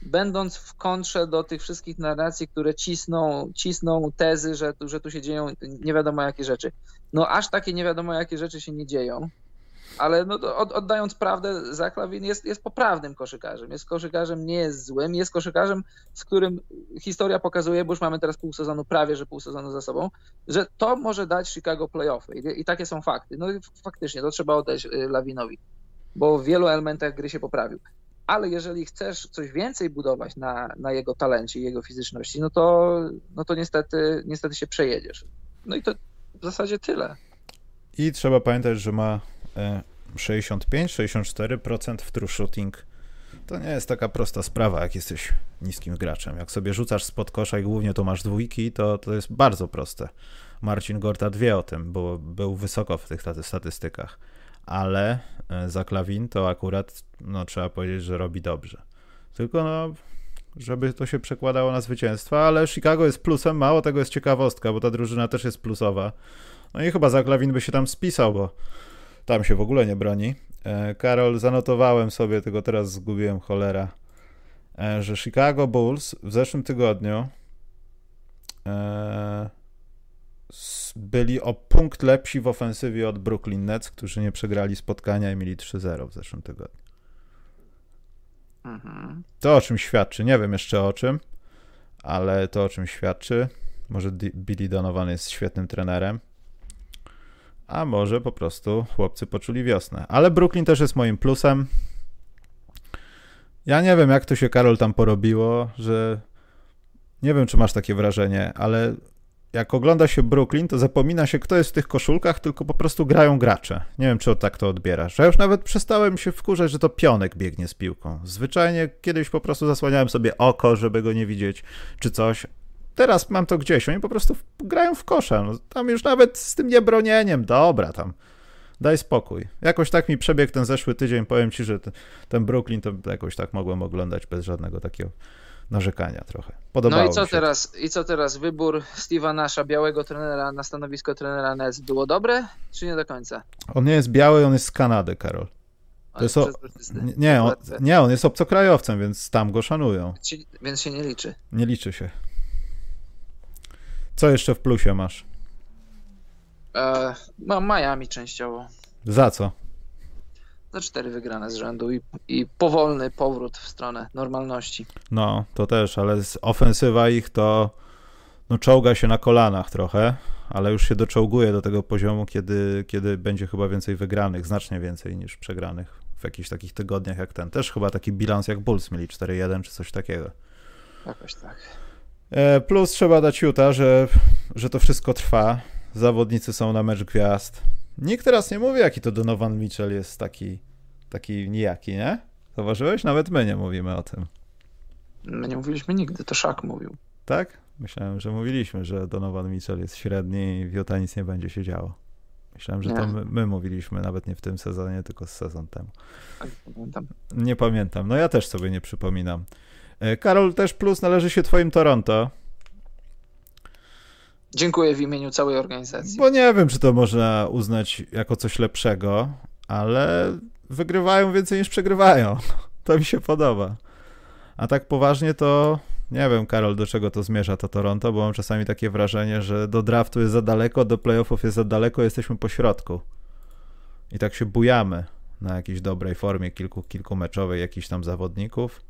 będąc w kontrze do tych wszystkich narracji, które cisną, cisną tezy, że, że tu się dzieją nie wiadomo jakie rzeczy. No aż takie nie wiadomo jakie rzeczy się nie dzieją ale no, oddając prawdę, Zaklawin jest, jest poprawnym koszykarzem. Jest koszykarzem, nie jest złym, jest koszykarzem, z którym historia pokazuje, bo już mamy teraz pół sezonu, prawie że pół sezonu za sobą, że to może dać Chicago playoffy. I, i takie są fakty. No i faktycznie, to trzeba oddać y, Lawinowi, bo w wielu elementach gry się poprawił. Ale jeżeli chcesz coś więcej budować na, na jego talencie i jego fizyczności, no to, no to niestety, niestety się przejedziesz. No i to w zasadzie tyle. I trzeba pamiętać, że ma 65-64% w true shooting. To nie jest taka prosta sprawa, jak jesteś niskim graczem. Jak sobie rzucasz spod kosza i głównie to masz dwójki, to, to jest bardzo proste. Marcin Gorta wie o tym, bo był wysoko w tych statystykach. Ale e, za klawin to akurat, no trzeba powiedzieć, że robi dobrze. Tylko no, żeby to się przekładało na zwycięstwa, ale Chicago jest plusem, mało tego jest ciekawostka, bo ta drużyna też jest plusowa. No i chyba za klawin by się tam spisał, bo tam się w ogóle nie broni. E, Karol, zanotowałem sobie, tylko teraz zgubiłem cholera, e, że Chicago Bulls w zeszłym tygodniu e, byli o punkt lepsi w ofensywie od Brooklyn Nets, którzy nie przegrali spotkania i mieli 3-0 w zeszłym tygodniu. Mhm. To o czym świadczy, nie wiem jeszcze o czym, ale to o czym świadczy. Może Billy Donovan jest świetnym trenerem a może po prostu chłopcy poczuli wiosnę. Ale Brooklyn też jest moim plusem. Ja nie wiem, jak to się Karol tam porobiło, że nie wiem, czy masz takie wrażenie, ale jak ogląda się Brooklyn, to zapomina się, kto jest w tych koszulkach, tylko po prostu grają gracze. Nie wiem, czy tak to odbierasz. Ja już nawet przestałem się wkurzać, że to pionek biegnie z piłką. Zwyczajnie kiedyś po prostu zasłaniałem sobie oko, żeby go nie widzieć, czy coś, teraz mam to gdzieś, oni po prostu grają w kosza, no, tam już nawet z tym niebronieniem, dobra tam, daj spokój. Jakoś tak mi przebiegł ten zeszły tydzień, powiem ci, że ten Brooklyn to jakoś tak mogłem oglądać bez żadnego takiego narzekania trochę. Podobało no i co teraz? I co teraz? Wybór Steve'a Nasza, białego trenera na stanowisko trenera Nets było dobre, czy nie do końca? On nie jest biały, on jest z Kanady, Karol. To jest o... nie, on, nie, on jest obcokrajowcem, więc tam go szanują. Więc się nie liczy. Nie liczy się. Co jeszcze w plusie masz? E, mam Miami częściowo. Za co? Za cztery wygrane z rzędu i, i powolny powrót w stronę normalności. No, to też, ale ofensywa ich to no, czołga się na kolanach trochę, ale już się doczołguje do tego poziomu, kiedy, kiedy będzie chyba więcej wygranych, znacznie więcej niż przegranych w jakichś takich tygodniach jak ten. Też chyba taki bilans jak Bulls mieli 4-1 czy coś takiego. Jakoś tak. E, plus trzeba dać Utah, że, że to wszystko trwa. Zawodnicy są na mecz gwiazd. Nikt teraz nie mówi, jaki to Donovan Mitchell jest taki, taki nijaki, nie? Zauważyłeś? Nawet my nie mówimy o tym. My nie mówiliśmy nigdy, to Szak mówił. Tak? Myślałem, że mówiliśmy, że Donovan Mitchell jest średni i w Utah nic nie będzie się działo. Myślałem, że nie. to my, my, mówiliśmy, nawet nie w tym sezonie, tylko z sezon temu. Tak, pamiętam. Nie pamiętam. No ja też sobie nie przypominam. E, Karol, też plus należy się twoim Toronto. Dziękuję w imieniu całej organizacji. Bo nie wiem, czy to można uznać jako coś lepszego, ale wygrywają więcej niż przegrywają. To mi się podoba. A tak poważnie to nie wiem, Karol, do czego to zmierza to Toronto, bo mam czasami takie wrażenie, że do draftu jest za daleko, do playoffów jest za daleko, jesteśmy po środku. I tak się bujamy na jakiejś dobrej formie kilku, kilkumeczowej jakichś tam zawodników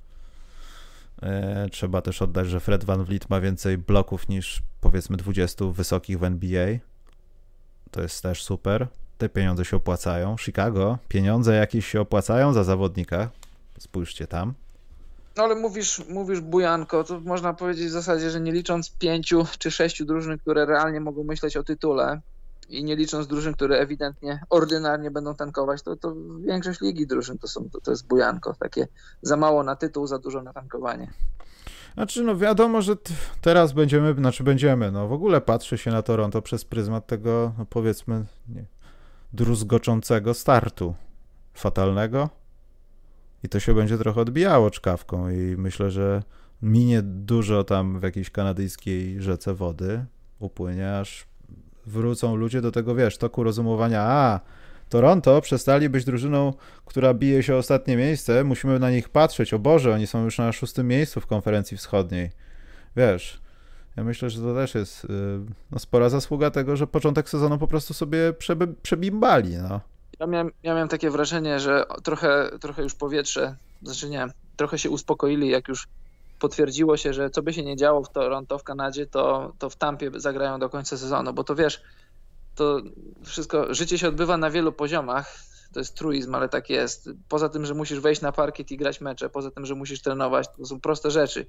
trzeba też oddać, że Fred Van Vliet ma więcej bloków niż powiedzmy 20 wysokich w NBA. To jest też super. Te pieniądze się opłacają. Chicago, pieniądze jakieś się opłacają za zawodnika. Spójrzcie tam. No ale mówisz, mówisz bujanko, to można powiedzieć w zasadzie, że nie licząc pięciu czy sześciu drużyn, które realnie mogą myśleć o tytule, i nie licząc drużyn, które ewidentnie ordynarnie będą tankować, to, to większość ligi drużyn to, są, to, to jest bujanko, takie za mało na tytuł, za dużo na tankowanie. Znaczy, no wiadomo, że teraz będziemy, znaczy będziemy, no w ogóle patrzy się na Toronto przez pryzmat tego, no powiedzmy, nie, druzgoczącego startu fatalnego. I to się będzie trochę odbijało czkawką i myślę, że minie dużo tam w jakiejś kanadyjskiej rzece wody, upłynie, aż wrócą ludzie do tego, wiesz, toku rozumowania, a Toronto przestali być drużyną, która bije się o ostatnie miejsce, musimy na nich patrzeć, o Boże, oni są już na szóstym miejscu w konferencji wschodniej. Wiesz, ja myślę, że to też jest y, no, spora zasługa tego, że początek sezonu po prostu sobie przeby, przebimbali, no. Ja miałem, ja miałem takie wrażenie, że trochę, trochę już powietrze, znaczy nie, trochę się uspokoili, jak już potwierdziło się, że co by się nie działo w Toronto, w Kanadzie, to, to w Tampie zagrają do końca sezonu, bo to wiesz, to wszystko, życie się odbywa na wielu poziomach, to jest truizm, ale tak jest. Poza tym, że musisz wejść na parkiet i grać mecze, poza tym, że musisz trenować, to są proste rzeczy.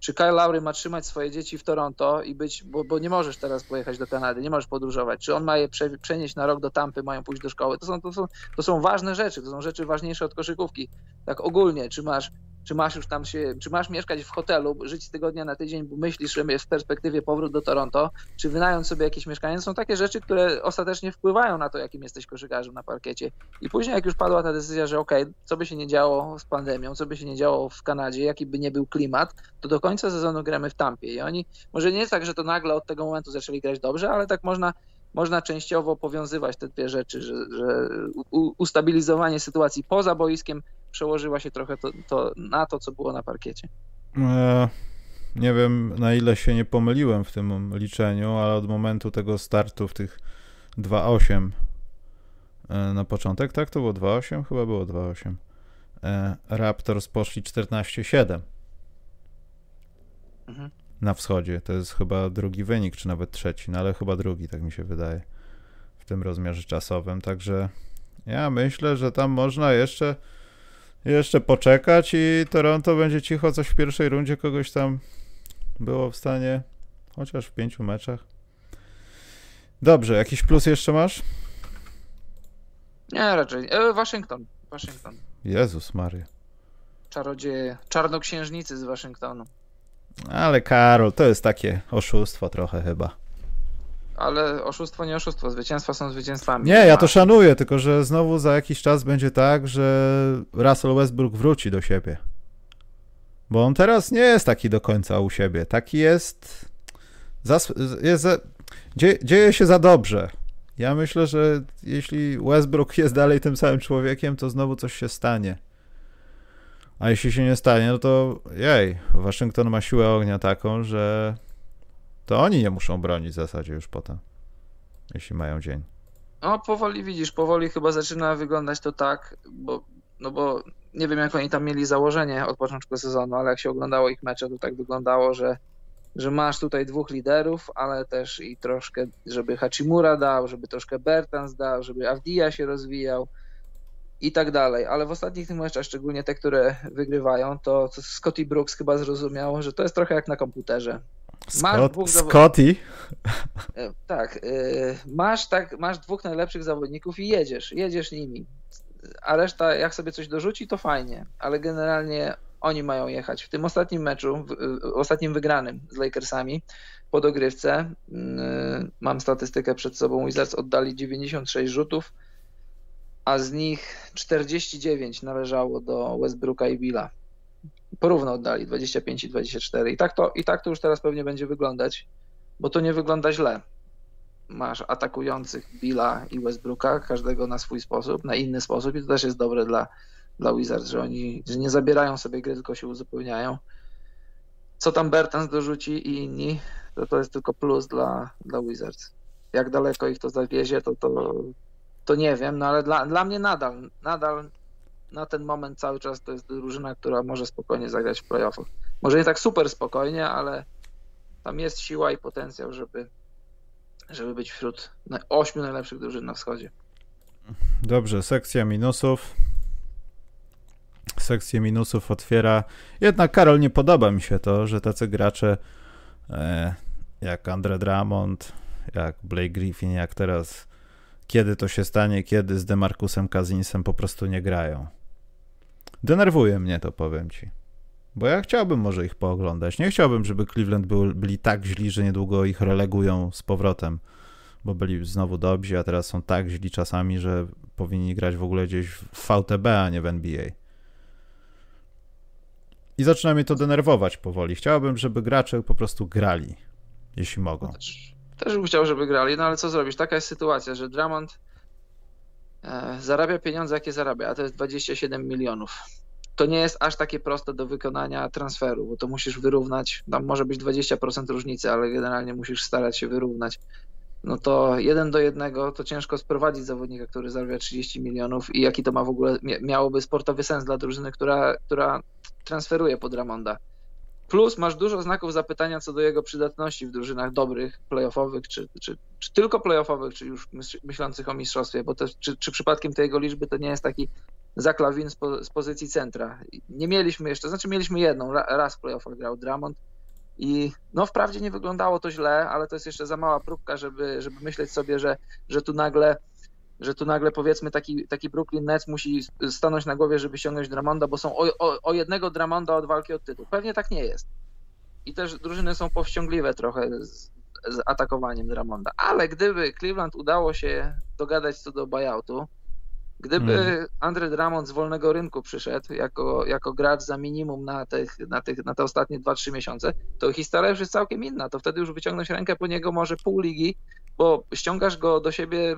Czy Kyle Lowry ma trzymać swoje dzieci w Toronto i być, bo, bo nie możesz teraz pojechać do Kanady, nie możesz podróżować. Czy on ma je prze, przenieść na rok do Tampy, mają pójść do szkoły? To są, to, są, to są ważne rzeczy, to są rzeczy ważniejsze od koszykówki. Tak ogólnie, czy masz czy masz już tam się, czy masz mieszkać w hotelu, żyć z tygodnia na tydzień, bo myślisz, że jest w perspektywie powrót do Toronto, czy wynająć sobie jakieś mieszkanie, są takie rzeczy, które ostatecznie wpływają na to, jakim jesteś koszykarzem na parkiecie. I później jak już padła ta decyzja, że okej, okay, co by się nie działo z pandemią, co by się nie działo w Kanadzie, jaki by nie był klimat, to do końca sezonu gramy w Tampie. I oni, może nie jest tak, że to nagle od tego momentu zaczęli grać dobrze, ale tak można można częściowo powiązywać te dwie rzeczy, że, że ustabilizowanie sytuacji poza boiskiem przełożyła się trochę to, to na to, co było na parkiecie. E, nie wiem, na ile się nie pomyliłem w tym liczeniu, ale od momentu tego startu w tych 2.8 e, na początek, tak? To było 2.8? Chyba było 2.8. E, Raptors poszli 14.7 mhm. Na wschodzie. To jest chyba drugi wynik, czy nawet trzeci, no ale chyba drugi, tak mi się wydaje, w tym rozmiarze czasowym. Także ja myślę, że tam można jeszcze jeszcze poczekać i Toronto będzie cicho coś w pierwszej rundzie kogoś tam było w stanie, chociaż w pięciu meczach. Dobrze, jakiś plus jeszcze masz? Nie, raczej. E, Waszyngton. Waszyngton. Jezus Maria. Czarodzieje. Czarnoksiężnicy z Waszyngtonu. Ale Karol, to jest takie oszustwo trochę chyba ale oszustwo nie oszustwo, zwycięstwa są zwycięstwami. Nie, ja to szanuję, tylko że znowu za jakiś czas będzie tak, że Russell Westbrook wróci do siebie. Bo on teraz nie jest taki do końca u siebie. Taki jest. jest za, dzieje, dzieje się za dobrze. Ja myślę, że jeśli Westbrook jest dalej tym samym człowiekiem, to znowu coś się stanie. A jeśli się nie stanie, no to jej, Waszyngton ma siłę ognia taką, że to oni nie muszą bronić w zasadzie już potem, jeśli mają dzień. No, powoli widzisz, powoli chyba zaczyna wyglądać to tak, bo, no bo nie wiem, jak oni tam mieli założenie od początku sezonu, ale jak się oglądało ich mecze, to tak wyglądało, że, że masz tutaj dwóch liderów, ale też i troszkę, żeby Hachimura dał, żeby troszkę Bertans dał, żeby Avdia się rozwijał i tak dalej. Ale w ostatnich tych meczach, szczególnie te, które wygrywają, to Scotty Brooks chyba zrozumiał, że to jest trochę jak na komputerze. Scott, Scotty? E, tak. E, masz, tak. masz dwóch najlepszych zawodników i jedziesz. Jedziesz nimi. A reszta, jak sobie coś dorzuci, to fajnie. Ale generalnie oni mają jechać. W tym ostatnim meczu, w ostatnim wygranym z Lakersami po dogrywce, mm, mam statystykę przed sobą, Wizards oddali 96 rzutów, a z nich 49 należało do Westbrooka i Billa porówno oddali 25 i 24. I tak, to, I tak to już teraz pewnie będzie wyglądać, bo to nie wygląda źle. Masz atakujących Billa i Westbrooka, każdego na swój sposób, na inny sposób i to też jest dobre dla, dla Wizards, że oni że nie zabierają sobie gry, tylko się uzupełniają. Co tam Bertans dorzuci i inni, to to jest tylko plus dla, dla Wizards. Jak daleko ich to zawiezie, to, to, to nie wiem, no ale dla, dla mnie nadal, nadal na ten moment cały czas to jest drużyna, która może spokojnie zagrać w playoffach. Może nie tak super spokojnie, ale tam jest siła i potencjał, żeby, żeby być wśród ośmiu najlepszych drużyn na wschodzie. Dobrze, sekcja minusów. Sekcję minusów otwiera. Jednak Karol, nie podoba mi się to, że tacy gracze e, jak Andre Drummond, jak Blake Griffin, jak teraz kiedy to się stanie, kiedy z Demarcusem Kazinsem po prostu nie grają. Denerwuje mnie to, powiem ci. Bo ja chciałbym może ich pooglądać. Nie chciałbym, żeby Cleveland był, byli tak źli, że niedługo ich relegują z powrotem, bo byli znowu dobrzy, a teraz są tak źli czasami, że powinni grać w ogóle gdzieś w VTB, a nie w NBA. I zaczyna mnie to denerwować powoli. Chciałbym, żeby gracze po prostu grali, jeśli mogą. Też, też bym chciał, żeby grali, no ale co zrobisz? Taka jest sytuacja, że Drummond e, zarabia pieniądze, jakie zarabia, a to jest 27 milionów. To nie jest aż takie proste do wykonania transferu, bo to musisz wyrównać. Tam może być 20% różnicy, ale generalnie musisz starać się wyrównać no to jeden do jednego to ciężko sprowadzić zawodnika, który zarabia 30 milionów i jaki to ma w ogóle, miałoby sportowy sens dla drużyny, która, która transferuje pod Ramonda. Plus masz dużo znaków zapytania co do jego przydatności w drużynach dobrych, playoffowych, czy, czy, czy tylko playoffowych, czy już myślących o mistrzostwie, bo też, czy, czy przypadkiem tej jego liczby to nie jest taki zaklawin z, po, z pozycji centra. Nie mieliśmy jeszcze, znaczy mieliśmy jedną, raz w playoffach grał Dramond, i no wprawdzie nie wyglądało to źle, ale to jest jeszcze za mała próbka, żeby, żeby myśleć sobie, że, że tu nagle że tu nagle powiedzmy taki, taki Brooklyn Nets musi stanąć na głowie, żeby ściągnąć Dramonda, bo są o, o, o, jednego Dramonda od walki o tytuł. Pewnie tak nie jest. I też drużyny są powściągliwe trochę z, z atakowaniem Dramonda. Ale gdyby Cleveland udało się dogadać co do buyoutu, Gdyby hmm. Andre Drummond z wolnego rynku przyszedł jako, jako gracz za minimum na, tych, na, tych, na te ostatnie 2-3 miesiące, to historia już jest całkiem inna. To wtedy już wyciągnąć rękę po niego może pół ligi, bo ściągasz go do siebie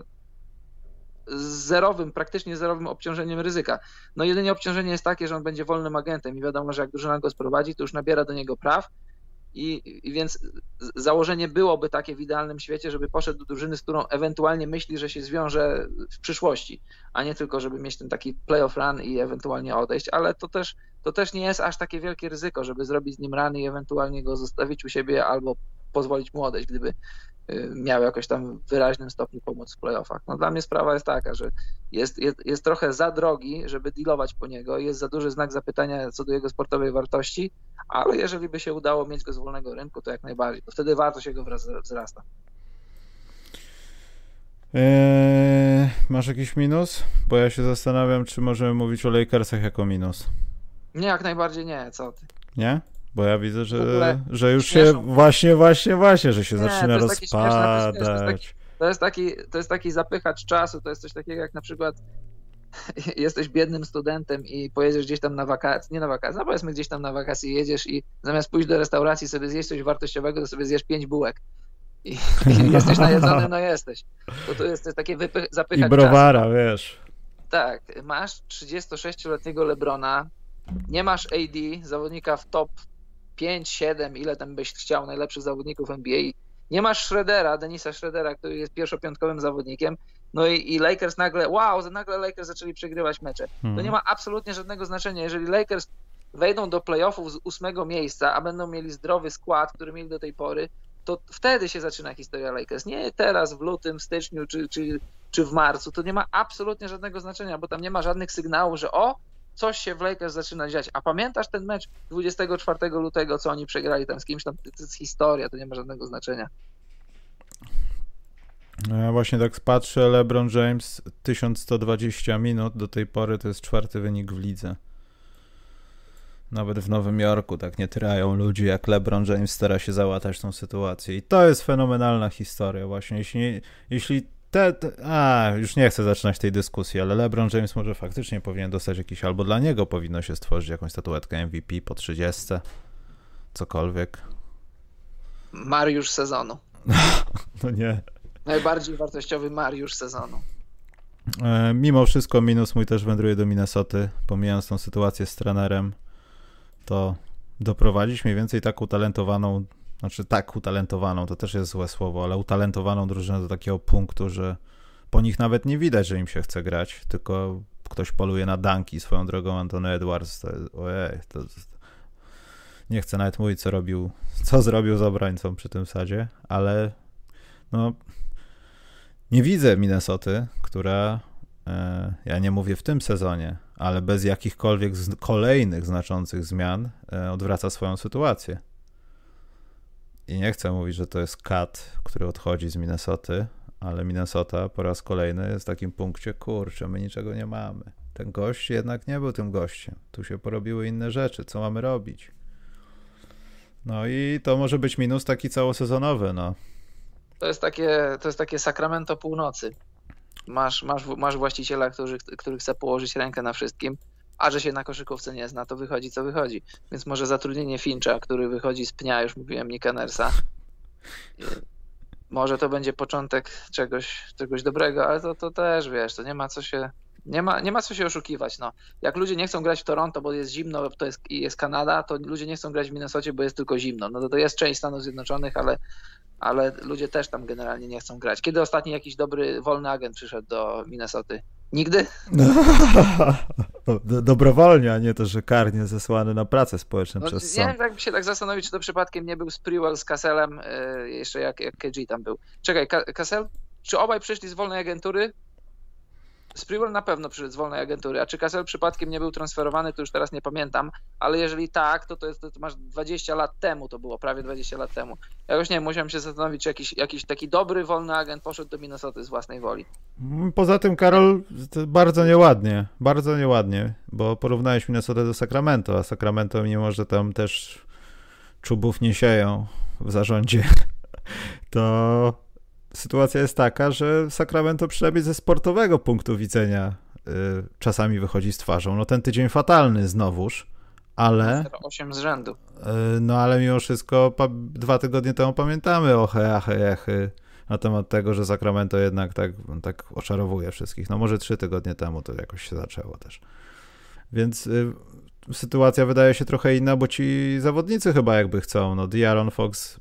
zerowym, praktycznie zerowym obciążeniem ryzyka. No jedynie obciążenie jest takie, że on będzie wolnym agentem i wiadomo, że jak drużyna go sprowadzi, to już nabiera do niego praw i, I, więc założenie byłoby takie w idealnym świecie, żeby poszedł do drużyny, z którą ewentualnie myśli, że się zwiąże w przyszłości, a nie tylko, żeby mieć ten taki playoff run i ewentualnie odejść, ale to też, to też nie jest aż takie wielkie ryzyko, żeby zrobić z nim rany i ewentualnie go zostawić u siebie albo pozwolić mu odejść, gdyby Y, miał jakoś tam w wyraźnym stopniu pomóc w playoffach. No dla mnie sprawa jest taka, że jest, jest, jest trochę za drogi, żeby dealować po niego, jest za duży znak zapytania co do jego sportowej wartości, ale jeżeli by się udało mieć go z wolnego rynku, to jak najbardziej, to wtedy wartość jego wzrasta. Eee, masz jakiś minus? Bo ja się zastanawiam, czy możemy mówić o Lakersach jako minus. Nie, jak najbardziej nie, co ty. Nie? Bo ja widzę, że, że już się właśnie, właśnie, właśnie, że się nie, zaczyna to rozpadać. to, jest taki, to, jest taki, to jest taki zapychacz czasu, to jest coś takiego jak na przykład jesteś biednym studentem i pojedziesz gdzieś tam na wakacje, nie na wakacje, no powiedzmy gdzieś tam na wakacje jedziesz i zamiast pójść do restauracji sobie zjeść coś wartościowego, to sobie zjesz pięć bułek. I, i jesteś najedzony, no jesteś. To, to jest, to jest takie wypy, zapychacz I browara, czasu. wiesz. Tak, masz 36-letniego Lebrona, nie masz AD, zawodnika w top 5, 7, ile tam byś chciał najlepszych zawodników NBA. Nie masz Schroedera, Denisa Schroedera, który jest pierwszopiątkowym zawodnikiem. No i, i Lakers nagle, wow, nagle Lakers zaczęli przegrywać mecze. Hmm. To nie ma absolutnie żadnego znaczenia. Jeżeli Lakers wejdą do playoffów z ósmego miejsca, a będą mieli zdrowy skład, który mieli do tej pory, to wtedy się zaczyna historia Lakers. Nie teraz, w lutym, styczniu czy, czy, czy w marcu. To nie ma absolutnie żadnego znaczenia, bo tam nie ma żadnych sygnałów, że o, coś się w Lakers zaczyna dziać. A pamiętasz ten mecz 24 lutego, co oni przegrali tam z kimś tam? To jest historia, to nie ma żadnego znaczenia. No ja właśnie tak patrzę, LeBron James 1120 minut do tej pory to jest czwarty wynik w lidze. Nawet w Nowym Jorku tak nie tyrają ludzi, jak LeBron James stara się załatać tą sytuację. I to jest fenomenalna historia właśnie. Jeśli, jeśli te, te, a, już nie chcę zaczynać tej dyskusji, ale LeBron James może faktycznie powinien dostać jakiś, albo dla niego powinno się stworzyć jakąś statuetkę MVP po 30, cokolwiek. Mariusz sezonu. no nie. Najbardziej wartościowy Mariusz sezonu. E, mimo wszystko minus mój też wędruje do Minnesoty, pomijając tą sytuację z trenerem, to doprowadzić mniej więcej tak utalentowaną znaczy tak utalentowaną, to też jest złe słowo, ale utalentowaną drużynę do takiego punktu, że po nich nawet nie widać, że im się chce grać, tylko ktoś poluje na danki swoją drogą Antony Edwards. To ojej, to, nie chcę nawet mówić, co robił, co zrobił z obrońcą przy tym sadzie, ale no nie widzę Minnesoty, która e, ja nie mówię w tym sezonie, ale bez jakichkolwiek z, kolejnych znaczących zmian e, odwraca swoją sytuację. I nie chcę mówić, że to jest Kat, który odchodzi z Minnesoty, ale Minnesota po raz kolejny jest w takim punkcie, kurczę, my niczego nie mamy. Ten gość jednak nie był tym gościem. Tu się porobiły inne rzeczy. Co mamy robić? No i to może być minus taki całosezonowy, no. To jest takie, to jest takie sakramento północy. Masz, masz, masz właściciela, który, który chce położyć rękę na wszystkim. A że się na koszykówce nie zna, to wychodzi co wychodzi. Więc może zatrudnienie Fincha, który wychodzi z pnia, już mówiłem, Nika Nersa, może to będzie początek czegoś, czegoś dobrego, ale to, to też, wiesz, to nie ma co się nie ma, nie ma co się oszukiwać. No. Jak ludzie nie chcą grać w Toronto, bo jest zimno to jest, i jest Kanada, to ludzie nie chcą grać w Minnesocie, bo jest tylko zimno. No to, to jest część Stanów Zjednoczonych, ale, ale ludzie też tam generalnie nie chcą grać. Kiedy ostatni jakiś dobry, wolny agent przyszedł do Minnesoty? Nigdy? Dobrowolnie, a nie to, że karnie zesłany na pracę społeczną no, przez sąd. Nie wiem, się tak zastanowić, czy to przypadkiem nie był Sprewell z Kasselem, yy, jeszcze jak, jak KG tam był. Czekaj, Kassel? Czy obaj przyszli z wolnej agentury? Sprewell na pewno przyszedł z wolnej agentury, a czy Cassell przypadkiem nie był transferowany, to już teraz nie pamiętam, ale jeżeli tak, to to, jest, to masz 20 lat temu, to było prawie 20 lat temu. Jakoś nie musiałem się zastanowić, czy jakiś, jakiś taki dobry, wolny agent poszedł do Minnesota z własnej woli. Poza tym, Karol, bardzo nieładnie, bardzo nieładnie, bo porównałeś Minnesota do Sacramento, a Sacramento, mimo że tam też czubów nie sieją w zarządzie, to sytuacja jest taka, że Sacramento przynajmniej ze sportowego punktu widzenia y, czasami wychodzi z twarzą. No ten tydzień fatalny znowuż, ale... 8 z rzędu. Y, no ale mimo wszystko pa, dwa tygodnie temu pamiętamy o achy, achy na temat tego, że Sacramento jednak tak, tak oczarowuje wszystkich. No może trzy tygodnie temu to jakoś się zaczęło też. Więc y, sytuacja wydaje się trochę inna, bo ci zawodnicy chyba jakby chcą. No Diaron Fox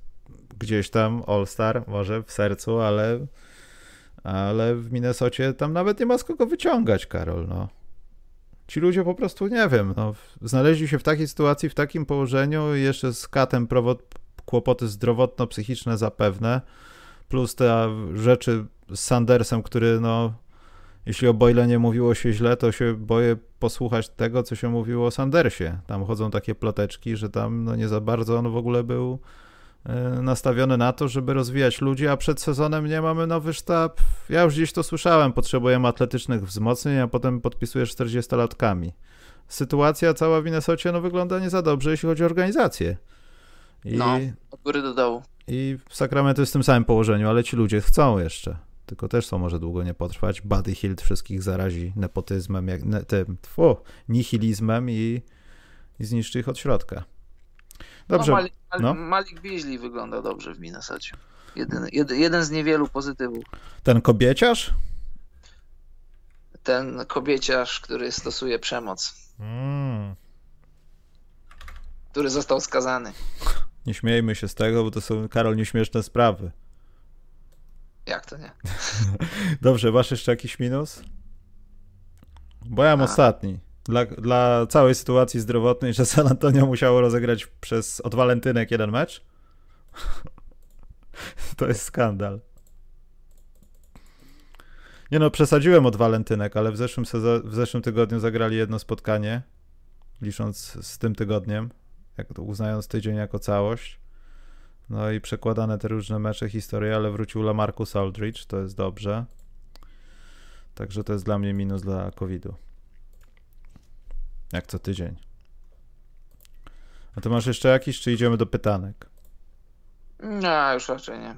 gdzieś tam All-Star, może w sercu, ale, ale w Minnesocie tam nawet nie ma z kogo wyciągać, Karol, no. Ci ludzie po prostu, nie wiem, no, znaleźli się w takiej sytuacji, w takim położeniu, jeszcze z katem kłopoty zdrowotno-psychiczne zapewne, plus te rzeczy z Sandersem, który, no, jeśli o Boyle nie mówiło się źle, to się boję posłuchać tego, co się mówiło o Sandersie. Tam chodzą takie ploteczki, że tam no, nie za bardzo on w ogóle był nastawiony na to, żeby rozwijać ludzi, a przed sezonem nie mamy nowy sztab. Ja już gdzieś to słyszałem, potrzebujemy atletycznych wzmocnień, a potem podpisujesz 40-latkami. Sytuacja cała w Minnesocie no, wygląda nie za dobrze, jeśli chodzi o organizację. I, no, od góry do dołu. I w Sacramento jest w tym samym położeniu, ale ci ludzie chcą jeszcze. Tylko też to może długo nie potrwać. Buddy Hilt wszystkich zarazi nepotyzmem, jak, ne, tym, tfu, nihilizmem i, i zniszczy ich od środka. Dobrze. No, Malik, no. Malik Beasley wygląda dobrze w Minnesocie. Jeden, jeden, jeden z niewielu pozytywów. Ten kobieciarz? Ten kobieciarz, który stosuje przemoc. Mm. Który został skazany. Nie śmiejmy się z tego, bo to są, Karol, nieśmieszne sprawy. Jak to nie? Dobrze, masz jeszcze jakiś minus? Bo ja mam ostatni dla, dla całej sytuacji zdrowotnej, że San Antonio musiało rozegrać przez od walentynek jeden mecz? to jest skandal. Nie no, przesadziłem od walentynek, ale w zeszłym, w zeszłym tygodniu zagrali jedno spotkanie, licząc z tym tygodniem, jak to uznając tydzień jako całość. No i przekładane te różne mecze, historie, ale wrócił Lamarcus Aldridge, to jest dobrze. Także to jest dla mnie minus dla COVID-u. Jak co tydzień. A to masz jeszcze jakiś, czy idziemy do pytanek? No, już raczej nie.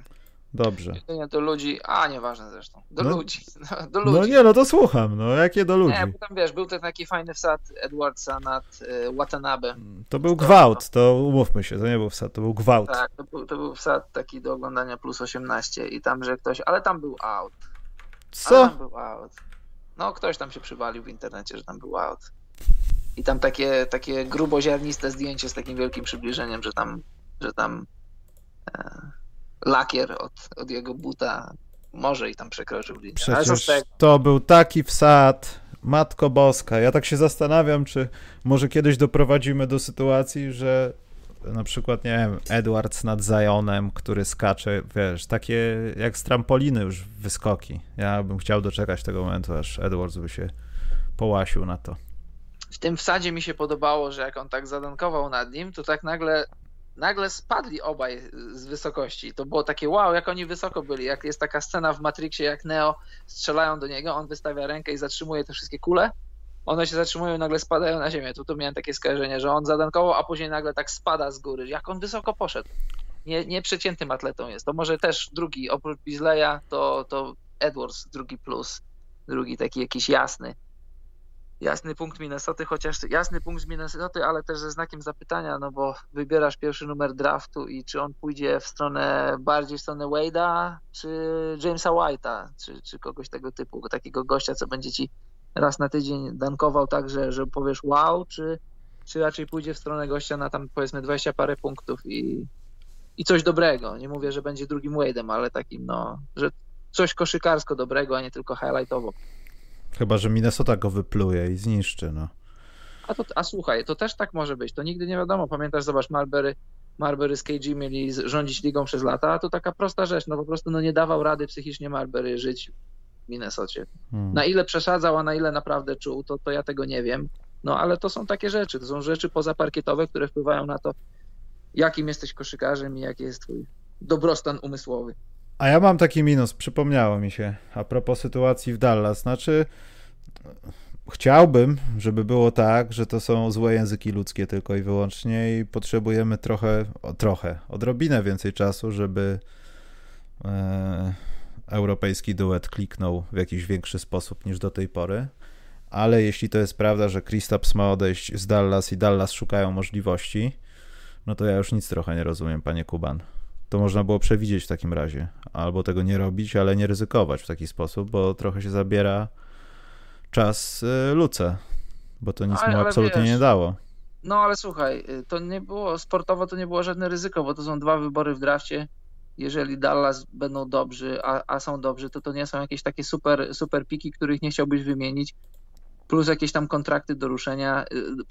Dobrze. Do ludzi, a nieważne zresztą. Do no, ludzi. No, do ludzi. No nie, no to słucham, no jakie do ludzi? Nie, bo tam wiesz, był ten taki fajny wsad Edwardsa nad y, Watanabe. To był gwałt, to umówmy się, to nie był wsad, to był gwałt. Tak, to był, to był wsad taki do oglądania plus 18 i tam, że ktoś, ale tam był out. Co? Ale tam był out. No, ktoś tam się przywalił w internecie, że tam był out. I tam takie, takie gruboziarniste zdjęcie z takim wielkim przybliżeniem, że tam, że tam e, lakier od, od jego buta może i tam przekroczył linię. Przecież to był taki wsad, Matko Boska. Ja tak się zastanawiam, czy może kiedyś doprowadzimy do sytuacji, że na przykład, nie wiem, Edwards nad Zionem, który skacze, wiesz, takie jak z trampoliny już wyskoki. Ja bym chciał doczekać tego momentu, aż Edwards by się połasił na to w tym wsadzie mi się podobało, że jak on tak zadankował nad nim, to tak nagle nagle spadli obaj z wysokości. To było takie wow, jak oni wysoko byli. Jak jest taka scena w Matrixie, jak Neo strzelają do niego, on wystawia rękę i zatrzymuje te wszystkie kule. One się zatrzymują nagle spadają na ziemię. Tu, tu miałem takie skojarzenie, że on zadankował, a później nagle tak spada z góry. Jak on wysoko poszedł. Nie, nieprzeciętym atletą jest. To może też drugi, oprócz Bizleya, to, to Edwards, drugi plus. Drugi taki jakiś jasny. Jasny punkt Minnesoty, chociaż jasny punkt z Minnesoty, ale też ze znakiem zapytania, no bo wybierasz pierwszy numer draftu i czy on pójdzie w stronę bardziej w stronę Wade'a, czy Jamesa White'a, czy, czy kogoś tego typu, takiego gościa, co będzie ci raz na tydzień dankował tak, że, że powiesz wow, czy, czy raczej pójdzie w stronę gościa na tam powiedzmy 20 parę punktów i, i coś dobrego. Nie mówię, że będzie drugim Wade'em, ale takim no, że coś koszykarsko dobrego, a nie tylko highlightowo. Chyba, że Minnesota go wypluje i zniszczy, no. A, to, a słuchaj, to też tak może być, to nigdy nie wiadomo. Pamiętasz, zobacz, Marbury, Marbury z KG mieli rządzić ligą przez lata, a to taka prosta rzecz, no po prostu no nie dawał rady psychicznie Marbury żyć w Minnesocie. Hmm. Na ile przesadzał, a na ile naprawdę czuł, to, to ja tego nie wiem. No ale to są takie rzeczy, to są rzeczy pozaparkietowe, które wpływają na to, jakim jesteś koszykarzem i jaki jest twój dobrostan umysłowy. A ja mam taki minus, przypomniało mi się, a propos sytuacji w Dallas. Znaczy, chciałbym, żeby było tak, że to są złe języki ludzkie tylko i wyłącznie i potrzebujemy trochę, o, trochę, odrobinę więcej czasu, żeby e, europejski duet kliknął w jakiś większy sposób niż do tej pory. Ale jeśli to jest prawda, że Kristaps ma odejść z Dallas i Dallas szukają możliwości, no to ja już nic trochę nie rozumiem, panie Kuban to można było przewidzieć w takim razie. Albo tego nie robić, ale nie ryzykować w taki sposób, bo trochę się zabiera czas y, Luce, bo to nic ale, mu absolutnie wiesz, nie dało. No ale słuchaj, y, to nie było, sportowo to nie było żadne ryzyko, bo to są dwa wybory w drafcie. Jeżeli Dallas będą dobrzy, a, a są dobrzy, to to nie są jakieś takie super, super piki, których nie chciałbyś wymienić plus jakieś tam kontrakty do ruszenia.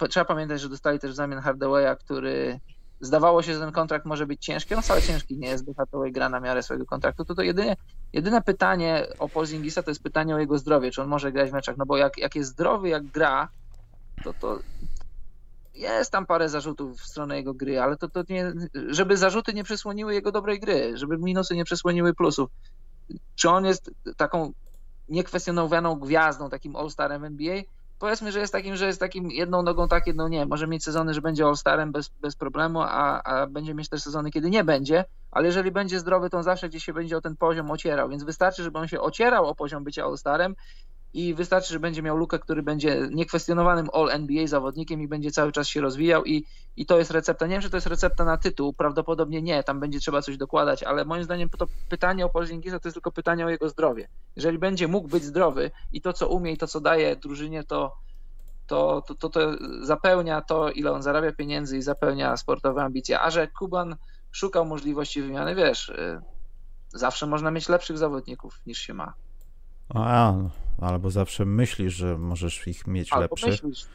Y, trzeba pamiętać, że dostali też w zamian Hardawaya, który zdawało się, że ten kontrakt może być ciężki, on wcale ciężki nie jest, bo Hathaway gra na miarę swojego kontraktu, to to jedynie, jedyne pytanie o Porzingisa to jest pytanie o jego zdrowie, czy on może grać w meczach, no bo jak, jak jest zdrowy, jak gra, to to jest tam parę zarzutów w stronę jego gry, ale to, to nie, żeby zarzuty nie przysłoniły jego dobrej gry, żeby minusy nie przysłoniły plusów. Czy on jest taką niekwestionowaną gwiazdą, takim all-starem NBA? Powiedzmy, że jest takim, że jest takim jedną nogą tak, jedną nie. Może mieć sezony, że będzie All-Starem bez, bez problemu, a, a będzie mieć też sezony, kiedy nie będzie, ale jeżeli będzie zdrowy, to on zawsze gdzieś się będzie o ten poziom ocierał, więc wystarczy, żeby on się ocierał o poziom bycia All-Starem i wystarczy, że będzie miał lukę, który będzie niekwestionowanym All-NBA zawodnikiem i będzie cały czas się rozwijał i, i to jest recepta. Nie wiem, czy to jest recepta na tytuł, prawdopodobnie nie, tam będzie trzeba coś dokładać, ale moim zdaniem to pytanie o Porzingisa to jest tylko pytanie o jego zdrowie. Jeżeli będzie mógł być zdrowy i to, co umie i to, co daje drużynie, to, to, to, to, to zapełnia to, ile on zarabia pieniędzy i zapełnia sportowe ambicje. A że Kuban szukał możliwości wymiany, wiesz, y, zawsze można mieć lepszych zawodników niż się ma. A, albo zawsze myślisz, że możesz ich mieć albo lepszych. Myślisz.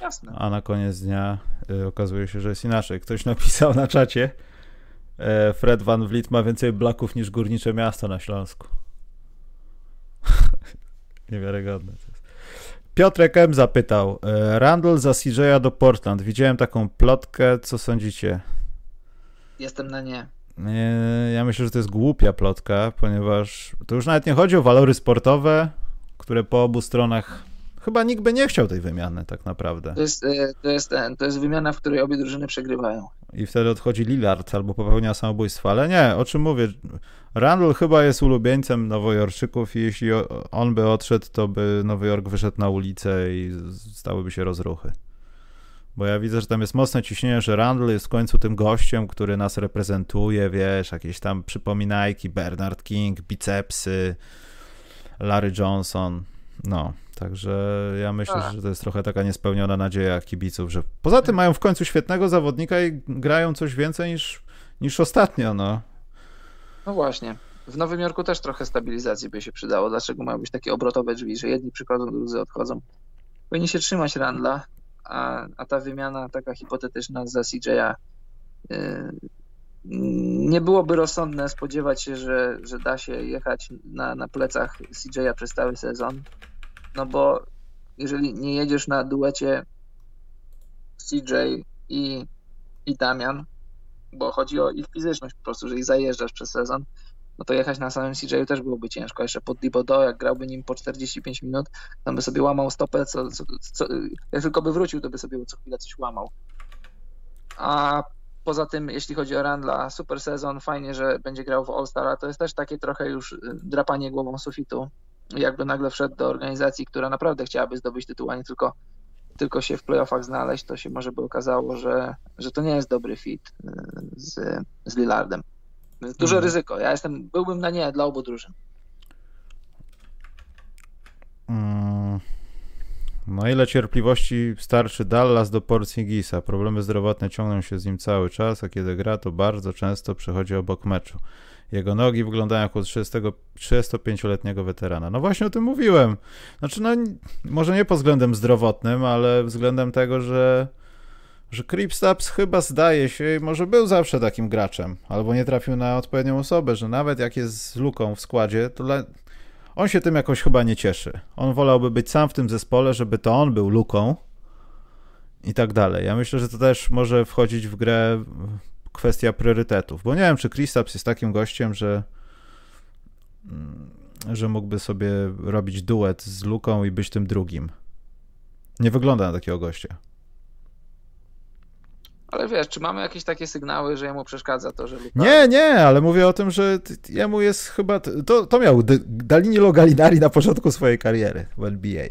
Jasne. A na koniec dnia y, okazuje się, że jest inaczej. Ktoś napisał na czacie, y, Fred Van Vliet ma więcej blaków niż górnicze miasto na Śląsku. Niewiarygodne. Piotrek M. zapytał, y, Randall za CJ'a do Portland. Widziałem taką plotkę, co sądzicie? Jestem na nie. Ja myślę, że to jest głupia plotka, ponieważ to już nawet nie chodzi o walory sportowe, które po obu stronach chyba nikt by nie chciał tej wymiany tak naprawdę. To jest, e, to jest, to jest wymiana, w której obie drużyny przegrywają. I wtedy odchodzi Lillard albo popełnia samobójstwo, ale nie, o czym mówię? Randall chyba jest ulubieńcem nowojorczyków i jeśli on by odszedł, to by Nowy Jork wyszedł na ulicę i stałyby się rozruchy. Bo ja widzę, że tam jest mocne ciśnienie, że Randall jest w końcu tym gościem, który nas reprezentuje, wiesz, jakieś tam przypominajki, Bernard King, bicepsy, Larry Johnson. No, także ja myślę, A. że to jest trochę taka niespełniona nadzieja kibiców, że poza tym mają w końcu świetnego zawodnika i grają coś więcej niż, niż ostatnio, no. No właśnie. W Nowym Jorku też trochę stabilizacji by się przydało. Dlaczego mają być takie obrotowe drzwi, że jedni przychodzą, drudzy odchodzą? Powinni się trzymać Randla, a, a ta wymiana taka hipotetyczna za CJ'a y, nie byłoby rozsądne spodziewać się, że, że da się jechać na, na plecach CJ'a przez cały sezon, no bo jeżeli nie jedziesz na duecie CJ i, i Damian, bo chodzi o ich fizyczność po prostu, że ich zajeżdżasz przez sezon, no to jechać na samym CJ też byłoby ciężko. Jeszcze pod Dibodo, jak grałby nim po 45 minut, tam by sobie łamał stopę, co, co, co, jak tylko by wrócił, to by sobie co chwilę coś łamał. A poza tym, jeśli chodzi o Randla, super sezon, fajnie, że będzie grał w All-Star, to jest też takie trochę już y, drapanie głową sufitu. jakby nagle wszedł do organizacji, która naprawdę chciałaby zdobyć tytuł, a nie tylko, tylko się w playoffach znaleźć, to się może by okazało, że, że to nie jest dobry fit y, z, z Lillardem. Więc duże mhm. ryzyko. Ja jestem, byłbym na nie dla obu drużyn. Mm. No ile cierpliwości starczy Dallas do Porzingisa? Problemy zdrowotne ciągną się z nim cały czas, a kiedy gra, to bardzo często przechodzi obok meczu. Jego nogi wyglądają jak u 35-letniego weterana. No właśnie o tym mówiłem. Znaczy, no może nie pod względem zdrowotnym, ale względem tego, że że Cripstaps chyba zdaje się, może był zawsze takim graczem, albo nie trafił na odpowiednią osobę, że nawet jak jest z luką w składzie, to on się tym jakoś chyba nie cieszy. On wolałby być sam w tym zespole, żeby to on był luką i tak dalej. Ja myślę, że to też może wchodzić w grę kwestia priorytetów, bo nie wiem, czy Kristaps jest takim gościem, że mm, że mógłby sobie robić duet z Luką i być tym drugim. Nie wygląda na takiego gościa. Ale wiesz, czy mamy jakieś takie sygnały, że jemu przeszkadza to, że Luka... Nie, nie, ale mówię o tym, że jemu jest chyba... To, to miał Danilo Gallinari na początku swojej kariery w NBA.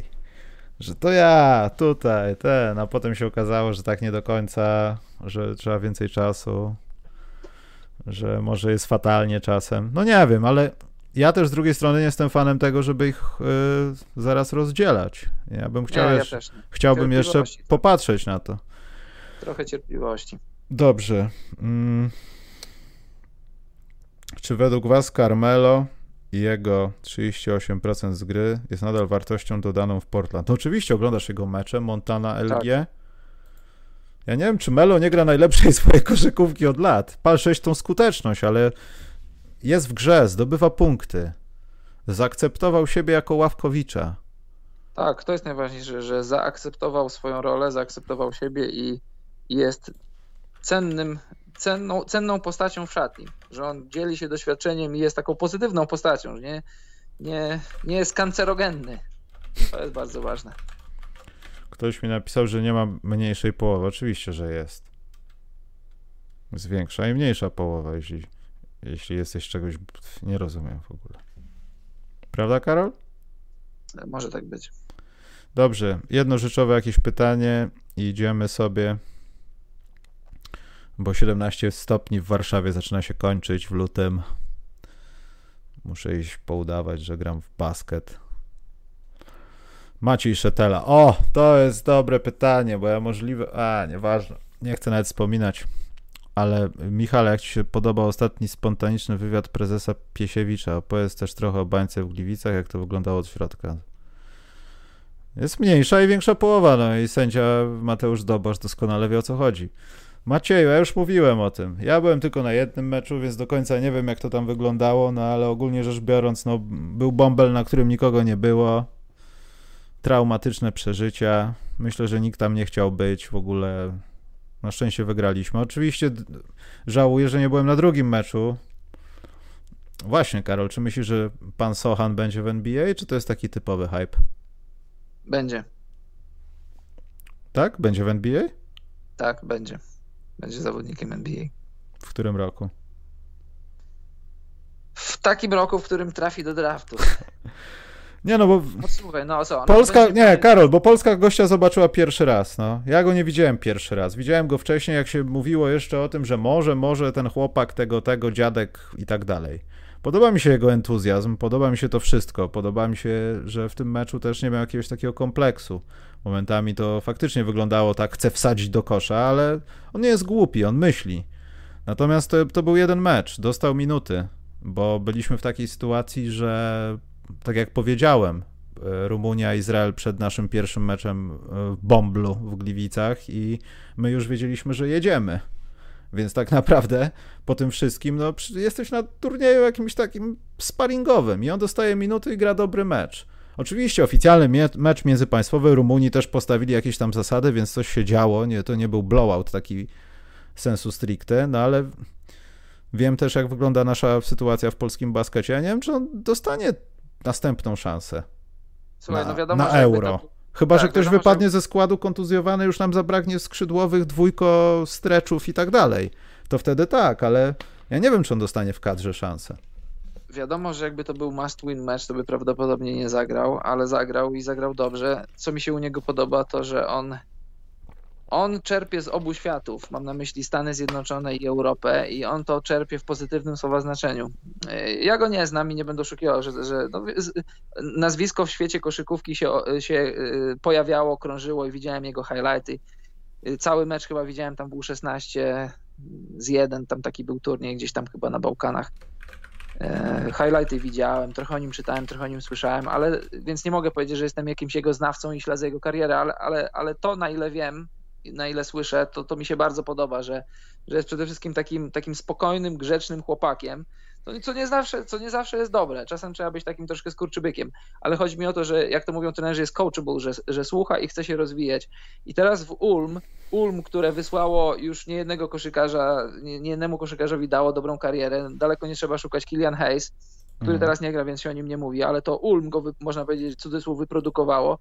Że to ja, tutaj, ten, a potem się okazało, że tak nie do końca, że trzeba więcej czasu, że może jest fatalnie czasem. No nie wiem, ale ja też z drugiej strony nie jestem fanem tego, żeby ich y, zaraz rozdzielać. Ja bym chciał, nie, ja chciałbym jeszcze popatrzeć na to. Trochę cierpliwości. Dobrze. Mm. Czy według Was Carmelo i jego 38% z gry jest nadal wartością dodaną w Portland? No oczywiście oglądasz jego mecze, Montana, LG. Tak. Ja nie wiem, czy Melo nie gra najlepszej swojej koszykówki od lat. Pal 6 tą skuteczność, ale jest w grze, zdobywa punkty. Zaakceptował siebie jako ławkowicza. Tak, to jest najważniejsze, że zaakceptował swoją rolę, zaakceptował siebie i jest cennym, cenną, cenną postacią w szatni, że on dzieli się doświadczeniem i jest taką pozytywną postacią, że nie, nie, nie jest kancerogenny. To jest bardzo ważne. Ktoś mi napisał, że nie ma mniejszej połowy. Oczywiście, że jest. Jest większa i mniejsza połowa, jeśli, jeśli jesteś czegoś. Nie rozumiem w ogóle. Prawda, Karol? Może tak być. Dobrze. Jedno rzeczowe jakieś pytanie i idziemy sobie bo 17 stopni w Warszawie zaczyna się kończyć w lutym. Muszę iść poudawać, że gram w basket. Maciej Szetela. O, to jest dobre pytanie, bo ja możliwe... A, nieważne. Nie chcę nawet wspominać. Ale Michał, jak Ci się podobał ostatni spontaniczny wywiad prezesa Piesiewicza, opowiedz też trochę o bańce w Gliwicach, jak to wyglądało od środka. Jest mniejsza i większa połowa, no i sędzia Mateusz Dobosz doskonale wie o co chodzi. Macieju, ja już mówiłem o tym. Ja byłem tylko na jednym meczu, więc do końca nie wiem, jak to tam wyglądało, no ale ogólnie rzecz biorąc, no, był bąbel, na którym nikogo nie było. Traumatyczne przeżycia. Myślę, że nikt tam nie chciał być w ogóle. Na szczęście wygraliśmy. Oczywiście żałuję, że nie byłem na drugim meczu. Właśnie, Karol, czy myślisz, że pan Sohan będzie w NBA, czy to jest taki typowy hype? Będzie. Tak? Będzie w NBA? Tak, będzie. Będzie zawodnikiem NBA. W którym roku? W takim roku, w którym trafi do draftu. Nie no, bo. No, słuchaj, no co? No, Polska. Nie, Karol, bo Polska gościa zobaczyła pierwszy raz. No. Ja go nie widziałem pierwszy raz. Widziałem go wcześniej, jak się mówiło jeszcze o tym, że może, może ten chłopak, tego, tego, dziadek i tak dalej. Podoba mi się jego entuzjazm, podoba mi się to wszystko. Podoba mi się, że w tym meczu też nie miał jakiegoś takiego kompleksu. Momentami to faktycznie wyglądało tak, chce wsadzić do kosza, ale on nie jest głupi, on myśli. Natomiast to, to był jeden mecz, dostał minuty, bo byliśmy w takiej sytuacji, że tak jak powiedziałem, e, Rumunia, Izrael przed naszym pierwszym meczem e, w Bomblu w Gliwicach i my już wiedzieliśmy, że jedziemy. Więc tak naprawdę po tym wszystkim, no, jesteś na turnieju jakimś takim sparingowym i on dostaje minuty i gra dobry mecz. Oczywiście oficjalny mecz międzypaństwowy Rumunii też postawili jakieś tam zasady, więc coś się działo, nie, to nie był blowout taki sensu stricte, no ale wiem też jak wygląda nasza sytuacja w polskim baskecie. Ja nie wiem, czy on dostanie następną szansę Słuchaj, na, no wiadomo, na euro. Chyba, tak, że ktoś wiadomo, wypadnie że... ze składu kontuzjowany, już nam zabraknie skrzydłowych, dwójko, streczów i tak dalej. To wtedy tak, ale ja nie wiem, czy on dostanie w kadrze szansę. wiadomo, że jakby to był must win match, to by prawdopodobnie nie zagrał, ale zagrał i zagrał dobrze. Co mi się u niego podoba, to że on on czerpie z obu światów, mam na myśli Stany Zjednoczone i Europę, i on to czerpie w pozytywnym słowa znaczeniu. Ja go nie znam i nie będę oszukiwał, że, że no, nazwisko w świecie koszykówki się, się y, pojawiało, krążyło i widziałem jego highlighty. Cały mecz chyba widziałem, tam był 16 z 1, tam taki był turniej gdzieś tam chyba na Bałkanach. E, highlighty widziałem, trochę o nim czytałem, trochę o nim słyszałem, ale więc nie mogę powiedzieć, że jestem jakimś jego znawcą i śledzę jego karierę, ale, ale, ale to na ile wiem, na ile słyszę, to, to mi się bardzo podoba, że, że jest przede wszystkim takim, takim spokojnym, grzecznym chłopakiem, to, co, nie zawsze, co nie zawsze jest dobre. Czasem trzeba być takim troszkę skurczybykiem, ale chodzi mi o to, że jak to mówią trenerzy, jest coachable, że, że słucha i chce się rozwijać. I teraz w Ulm, Ulm, które wysłało już nie jednego koszykarza, nie, nie jednemu koszykarzowi dało dobrą karierę, daleko nie trzeba szukać Kilian Hayes, który mm. teraz nie gra, więc się o nim nie mówi, ale to Ulm go, można powiedzieć, cudzysłów wyprodukowało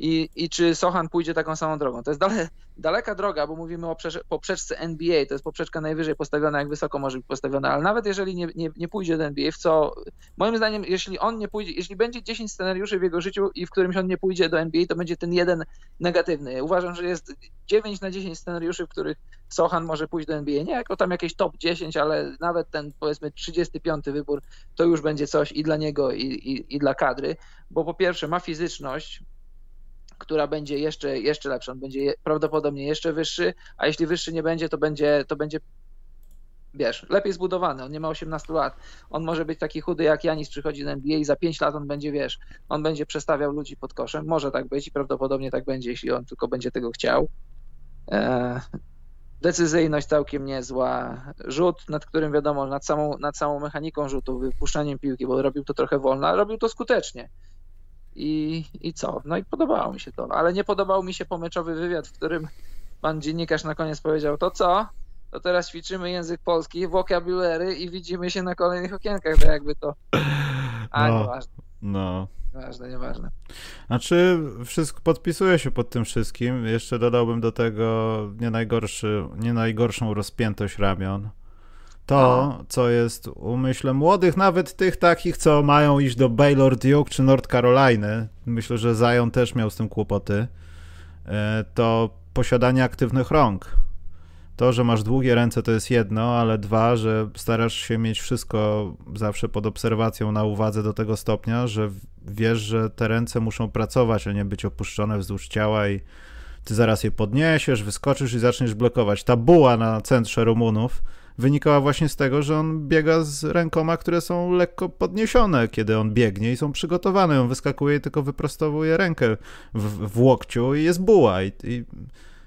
i, i czy Sochan pójdzie taką samą drogą. To jest dale, daleka droga, bo mówimy o poprzeczce NBA, to jest poprzeczka najwyżej postawiona, jak wysoko może być postawiona, ale nawet jeżeli nie, nie, nie pójdzie do NBA, w co moim zdaniem, jeśli on nie pójdzie, jeśli będzie 10 scenariuszy w jego życiu i w którymś on nie pójdzie do NBA, to będzie ten jeden negatywny. Uważam, że jest 9 na 10 scenariuszy, w których Sochan może pójść do NBA. Nie jako tam jakieś top 10, ale nawet ten powiedzmy 35 wybór to już będzie coś i dla niego, i, i, i dla kadry, bo po pierwsze ma fizyczność, która będzie jeszcze, jeszcze lepsza, on będzie prawdopodobnie jeszcze wyższy, a jeśli wyższy nie będzie, to będzie, to będzie wiesz, lepiej zbudowany, on nie ma 18 lat, on może być taki chudy jak Janis, przychodzi na NBA i za 5 lat on będzie, wiesz, on będzie przestawiał ludzi pod koszem, może tak być i prawdopodobnie tak będzie, jeśli on tylko będzie tego chciał. E, decyzyjność całkiem niezła, rzut, nad którym wiadomo, nad samą, nad samą mechaniką rzutu, wypuszczaniem piłki, bo robił to trochę wolno, ale robił to skutecznie. I, I co? No i podobało mi się to, ale nie podobał mi się pomeczowy wywiad, w którym pan dziennikarz na koniec powiedział, to co? To teraz ćwiczymy język polski, vocabulary i widzimy się na kolejnych okienkach, to jakby to... A, no, nieważne. No. Nieważne, nieważne. Znaczy, wszystko, podpisuję się pod tym wszystkim. Jeszcze dodałbym do tego nie, najgorszy, nie najgorszą rozpiętość ramion to, co jest umyśle młodych, nawet tych takich, co mają iść do Baylor, Duke czy North Caroliny, myślę, że Zion też miał z tym kłopoty, e, to posiadanie aktywnych rąk. To, że masz długie ręce, to jest jedno, ale dwa, że starasz się mieć wszystko zawsze pod obserwacją na uwadze do tego stopnia, że wiesz, że te ręce muszą pracować, a nie być opuszczone wzdłuż ciała i ty zaraz je podniesiesz, wyskoczysz i zaczniesz blokować. Ta buła na centrze Rumunów wynikała właśnie z tego, że on biega z rękoma, które są lekko podniesione, kiedy on biegnie i są przygotowane. On wyskakuje i tylko wyprostowuje rękę w, w łokciu i jest buła i, i,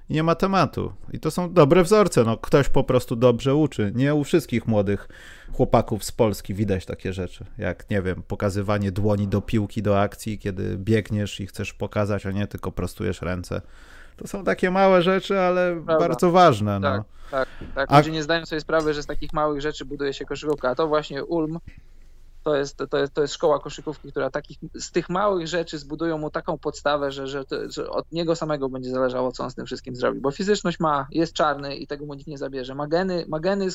nie ma tematu. I to są dobre wzorce. No, ktoś po prostu dobrze uczy. Nie u wszystkich młodych chłopaków z Polski widać takie rzeczy, jak, nie wiem, pokazywanie dłoni do piłki, do akcji, kiedy biegniesz i chcesz pokazać, a nie tylko prostujesz ręce. To są takie małe rzeczy, ale Prawda. bardzo ważne. No. Tak, tak, tak. Ludzie A... nie zdają sobie sprawy, że z takich małych rzeczy buduje się koszykówka. A to właśnie Ulm to jest, to jest, to jest szkoła koszykówki, która takich, z tych małych rzeczy zbudują mu taką podstawę, że, że, że, od niego samego będzie zależało, co on z tym wszystkim zrobi. Bo fizyczność ma, jest czarny i tego mu nikt nie zabierze. Ma geny, ma geny,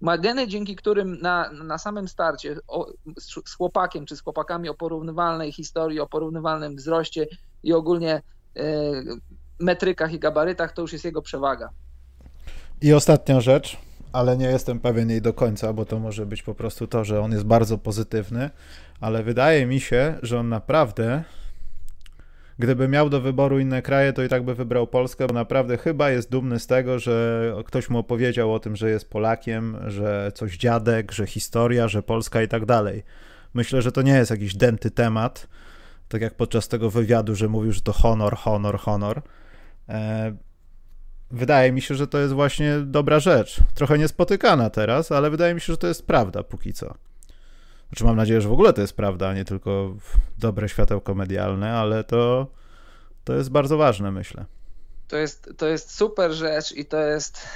ma geny dzięki którym na, na samym starcie o, z, z chłopakiem czy z chłopakami o porównywalnej historii, o porównywalnym wzroście i ogólnie e, metrykach i gabarytach, to już jest jego przewaga. I ostatnia rzecz, ale nie jestem pewien jej do końca, bo to może być po prostu to, że on jest bardzo pozytywny, ale wydaje mi się, że on naprawdę, gdyby miał do wyboru inne kraje, to i tak by wybrał Polskę, bo naprawdę chyba jest dumny z tego, że ktoś mu opowiedział o tym, że jest Polakiem, że coś dziadek, że historia, że Polska i tak dalej. Myślę, że to nie jest jakiś denty temat, tak jak podczas tego wywiadu, że mówił, że to honor, honor, honor. E, wydaje mi się, że to jest właśnie dobra rzecz. Trochę niespotykana teraz, ale wydaje mi się, że to jest prawda póki co. Znaczy mam nadzieję, że w ogóle to jest prawda, a nie tylko dobre światełko medialne, ale to, to jest bardzo ważne, myślę. To jest, to jest super rzecz i to jest